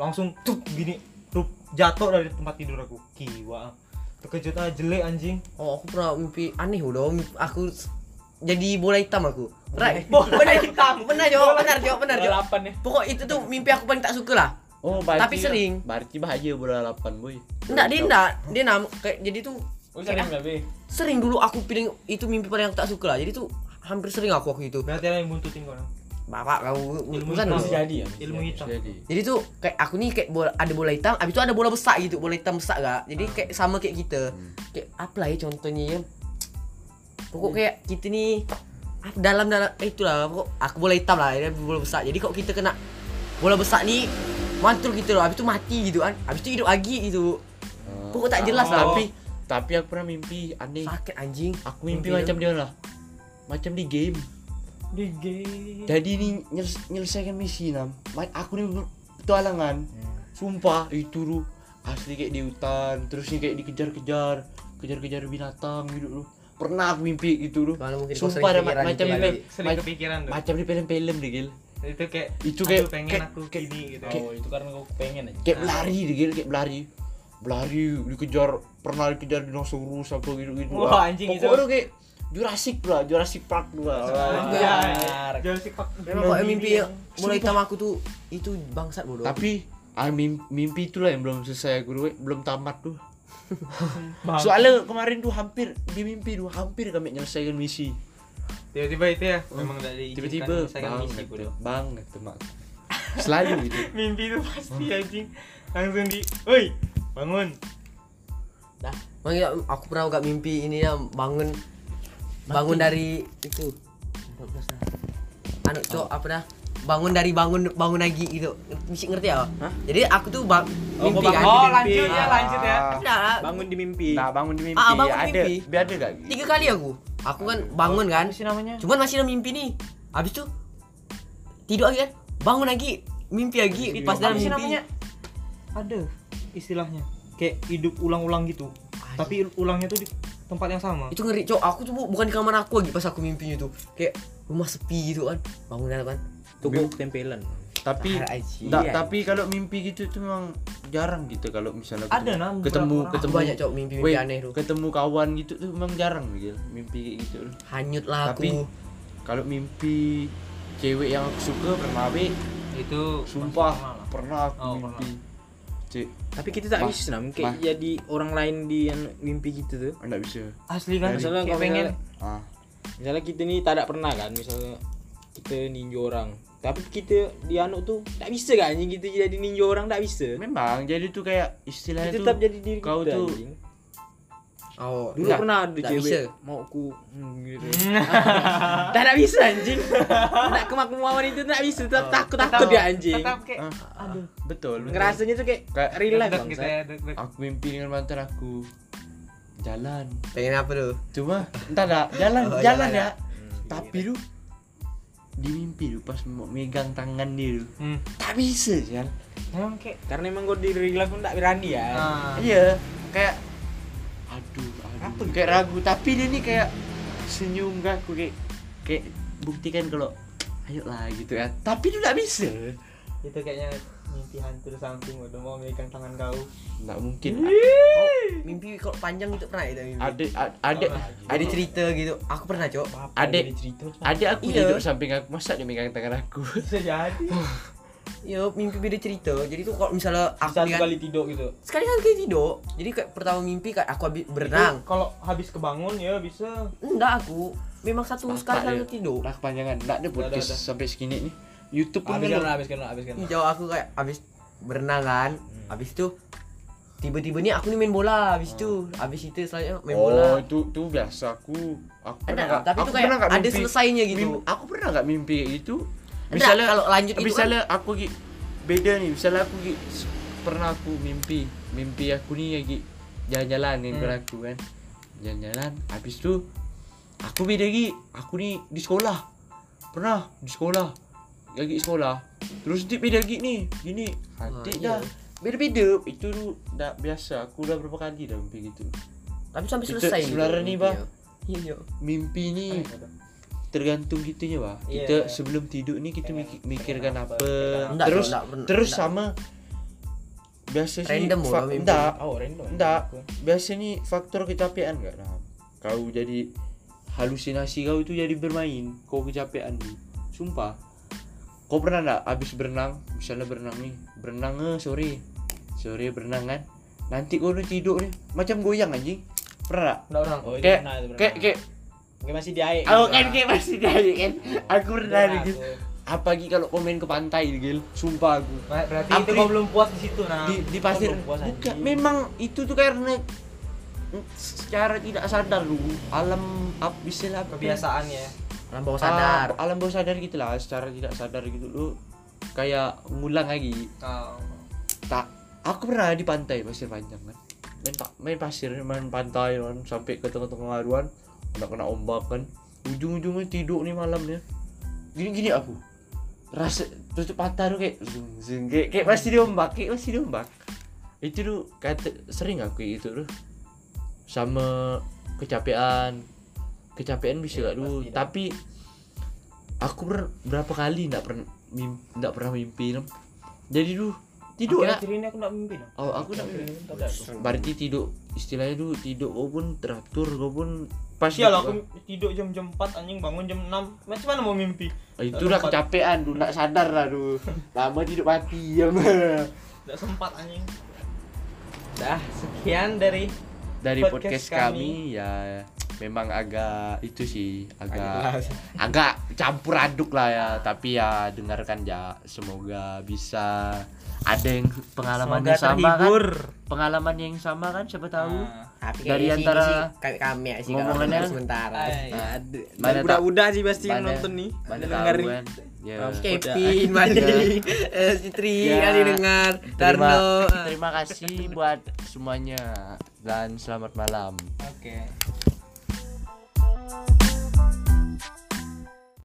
Langsung tuh gini tuh jatuh dari tempat tidur aku. Kiwa terkejut aja jelek anjing. Oh aku pernah mimpi aneh udah aku jadi bola hitam aku. Right? Bola <laughs> benar hitam. benar jawab benar jawab benar jawab Delapan nih. pokok itu tuh mimpi aku paling tak suka lah. Oh berarti Tapi sering. berarti bahagia bola 8 boy. Enggak dia enggak dia nam kayak jadi tuh Oh, sering lebih. sering dulu aku pilih itu mimpi paling aku tak suka lah. Jadi tuh hampir sering aku waktu itu. Berarti ada yang buntutin kau bapak kamu Ilmu dulu. Bisa jadi ya. ilmu jadi. hitam. jadi. Jadi tuh kayak aku nih kayak bola, ada bola hitam abis itu ada bola besar gitu bola hitam besar gak? Jadi kayak sama kayak kita. Kayak apa lah ya contohnya ya pokok kayak kita nih dalam dalam eh, itulah pokok aku bola hitam lah dia bola besar. Jadi kok kita kena bola besar nih mantul gitu loh abis itu mati gitu kan. Abis itu hidup lagi gitu. Pokok tak jelas lah tapi tapi aku pernah mimpi aneh. Sakit anjing. Aku mimpi Mimpi macam dia lah. Macam di game. Di game. Jadi ini nyeles- nyelesaikan misi nam aku nih petualangan. Sumpah itu tuh asli kayak di hutan terus kayak dikejar-kejar. Kejar-kejar binatang gitu loh pernah aku mimpi gitu tuh Kalau mungkin kau sumpah sering ada ma- macam gitu di kali. film- Sering ma- kepikiran tuh. macam di film-film deh gil Itu kayak Itu aduh, kayak- pengen kayak- aku kayak- gini gitu. Oh, itu karena kau pengen aja. kayak berlari deh gil kayak berlari berlari dikejar pernah dikejar dinosaurus apa gitu gitu Wah, anjing itu. pokoknya kayak Jurassic lah Jurassic Park lah Iya, Benar. Jurassic Park. Memang kok mimpi yang mulai hitam aku tuh itu bangsat bodoh. tapi ah, mimpi, mimpi itulah yang belum selesai aku tuh, belum tamat tuh. <laughs> soalnya kemarin tuh hampir di mimpi tuh hampir kami menyelesaikan misi. Tiba-tiba itu ya, memang dari tiba-tiba bang misi kata, bang kata mak. Selalu <laughs> gitu Mimpi itu pasti anjing. Langsung di, "Woi, bangun." Makanya aku pernah gak mimpi ini ya bangun bangun dari itu. Anu cok apa dah? Bangun dari bangun bangun lagi gitu. Mesti ngerti ya? Jadi aku tuh bang Oh, mimpi kan. Oh, mimpi. lanjut ya, lanjut ya. Ah. Lah. Bangun di mimpi. nah bangun di mimpi Ah, bangun ada mimpi. biar ada gak Tiga kali aku. Aku kan bangun kan. Apa sih namanya? Cuman masih dalam mimpi nih. Habis tuh tidur lagi kan. Bangun lagi. Mimpi lagi pas dalam mimpi. namanya? Ada istilahnya. Kayak hidup ulang-ulang gitu. Tapi ulangnya tuh di tempat yang sama. Itu ngeri, cok. Aku tuh bu- bukan di kamar aku lagi pas aku mimpinya tuh. Kayak rumah sepi gitu kan. Bangun kan kau tempelan. tapi Ah, aji, nggak, ya. tapi kalau mimpi gitu tuh memang jarang gitu kalau misalnya Ada, ketemu- ketemu Banyak, Cok, mimpi-mimpi Weh, aneh tuh. ketemu kawan gitu tuh memang jarang gitu mimpi gitu Hanyut lah aku. tapi kalau mimpi cewek yang aku suka pernah be Itu sumpah pernah aku Oh, mimpi cek Tapi kita tak bisa nam kayak mah. jadi orang lain di anu, mimpi gitu tuh. nggak bisa Asli kan? Misalnya kau pengen misalnya, ah misalnya kita nih tak ada pernah kan misalnya kita ninja orang. Tapi kita di anu tuh tak bisa kan anjing kita jadi ninja orang tak bisa. memang jadi tuh kayak istilahnya Kita tuh tetap jadi diri kau kita tuh anjing. Oh, Dulu Nggak, pernah ada cewek bisa. mau aku hmm, gitu. <laughs> tak ada bisa anjing. Nak kemauan itu tak bisa, tetap Oh. takut takut dia anjing. Tetap kayak ah, aduh betul, betul. Ngerasanya tuh kayak Kayak bang. gitu ya, aku mimpi dengan mantan aku jalan pengen apa tuh? cuma entah dah jalan Oh, jalan jalan ya Hmm, tapi tuh di mimpi tuh pas mau megang tangan dia tuh Hmm. tak bisa Jan. Emang kayak Karena emang gue di real life pun tak berani ya. nah, iya kayak aduh aduh. Apa kayak ragu. Tapi dia nih kayak senyum gak aku kayak kayak buktikan kalau ayo lah gitu ya tapi dia tak bisa. Itu kayaknya mimpi hantu samping udah mau megang tangan kau. nggak mungkin Mimpi kalau panjang itu pernah ya mimpi. ada ada Ada cerita gitu. Aku pernah, Cok. Cerita. ada aku Iya. duduk samping aku masa dia megang tangan aku <laughs> Bisa jadi. Yo, mimpi beda cerita. Jadi tuh kalau misalnya aku nih kan kali tidur gitu. sekali kan kayak tidur. Jadi kayak pertama mimpi kayak aku habis berenang. Kalau habis kebangun ya bisa. Enggak aku. Memang satu Bapak sekali kali tidur. udah kepanjangan nggak ada podcast udah. sampai segini nih YouTube pun Habiskan kan lah, habiskan lah, habiskan. Ini jauh aku kayak habis berenang kan. Habis itu tiba-tiba nih aku nih main bola habis itu. Habis itu selanjutnya main oh bola. itu itu biasa aku aku Ada, nggak- tapi aku kayak pernah nggak ada mimpi- selesainya gitu. mim- aku pernah nggak mimpi kayak gitu? Enggak, misalnya kalau lanjut itu kan misalnya aku Gi, beda nih misalnya aku Gi, s- pernah aku mimpi mimpi aku nih ya Gi, jalan-jalan nih Hmm. aku kan. Jalan-jalan habis itu aku beda Gi aku nih di sekolah. Pernah di sekolah. Lagi sekolah. Terus di beda Gi nih gini. Hati iya. dah beda-beda. Itu udah biasa. Aku udah berapa kali dah mimpi gitu. Tapi sampai Itu selesai gitu sebenarnya nih, Bah. Iya, iya. mimpi nih tergantung gitunya bah kita iya. sebelum tidur nih kita mikirkan pengen apa, apa, Enggak, terus enggak, enggak, terus enggak. sama biasa sih Random fa- mimpi. enggak. Oh, random. enggak. Biasa nih faktor kecapean enggak nah kau jadi halusinasi kau itu jadi bermain. Kau kecapean nih sumpah kau pernah enggak habis berenang misalnya berenang nih berenang eh, sore sore berenang kan nanti kau udah tidur nih macam goyang anjing pernah? Enggak orang. Oh, kayak kayak kayak Kayak masih di air. Aku kan kayak masih jadi kan. Aku pernah gitu. aku. Apalagi kalau komen ke pantai Gil, sumpah aku. Ber- Berarti Aku itu di- kau belum puas di situ nah. Di di pasir. puas, Bukan, memang itu tuh karena secara tidak sadar lu alam istilah apa? kebiasaan ya. Alam bawah Ah, sadar. alam bawah sadar gitu lah secara tidak sadar gitu. Lu kayak ngulang lagi. Oh. tak aku pernah di pantai pasir panjang kan. Main pak main pasir main pantai kan sampai ke tengah-tengah aduan kena kena ombak kan. Ujung-ujungnya tidur nih malamnya. Gini-gini aku. Rasa tutup mata tuh kayak zung, zung, kayak, kayak masih diombak kayak masih diombak. Itu tuh kata sering aku kayak gitu tuh. Sama kecapean kecapean bisa gak dulu. tapi aku ber- berapa kali nggak pernah nggak pernah mimpi jadi dulu tidur ya ini aku nggak mimpi no. oh aku nggak mimpi Tidak berarti tidur istilahnya dulu tidur kau pun teratur kau pun pas lah gitu. aku tidur jam jam 4 anjing bangun jam 6 Macam mana mau mimpi? Oh, itu udah kecapean dulu nggak sadar lah dulu. <laughs> Lama tidur mati ya. Tidak sempat anjing. Dah sekian dari dari Podcast podcast, kami. ya memang agak itu sih agak Agak- <laughs> agak campur aduk lah ya tapi ya dengarkan ya semoga bisa ada yang pengalamannya Semoga sama terhibur. kan pengalaman yang sama kan siapa tahu Ah. Tapi Dari antara sih, kami ya sih ngomongannya- sementara. Ay. Ada. Mana tak- budak-budak sih pasti yang mana- nonton nih. mana tahu kan ya Kevin, <laughs> Madi, eh, si Tri Ya. kali dengar, terima Darno. terima kasih buat semuanya. Dan selamat malam. Oke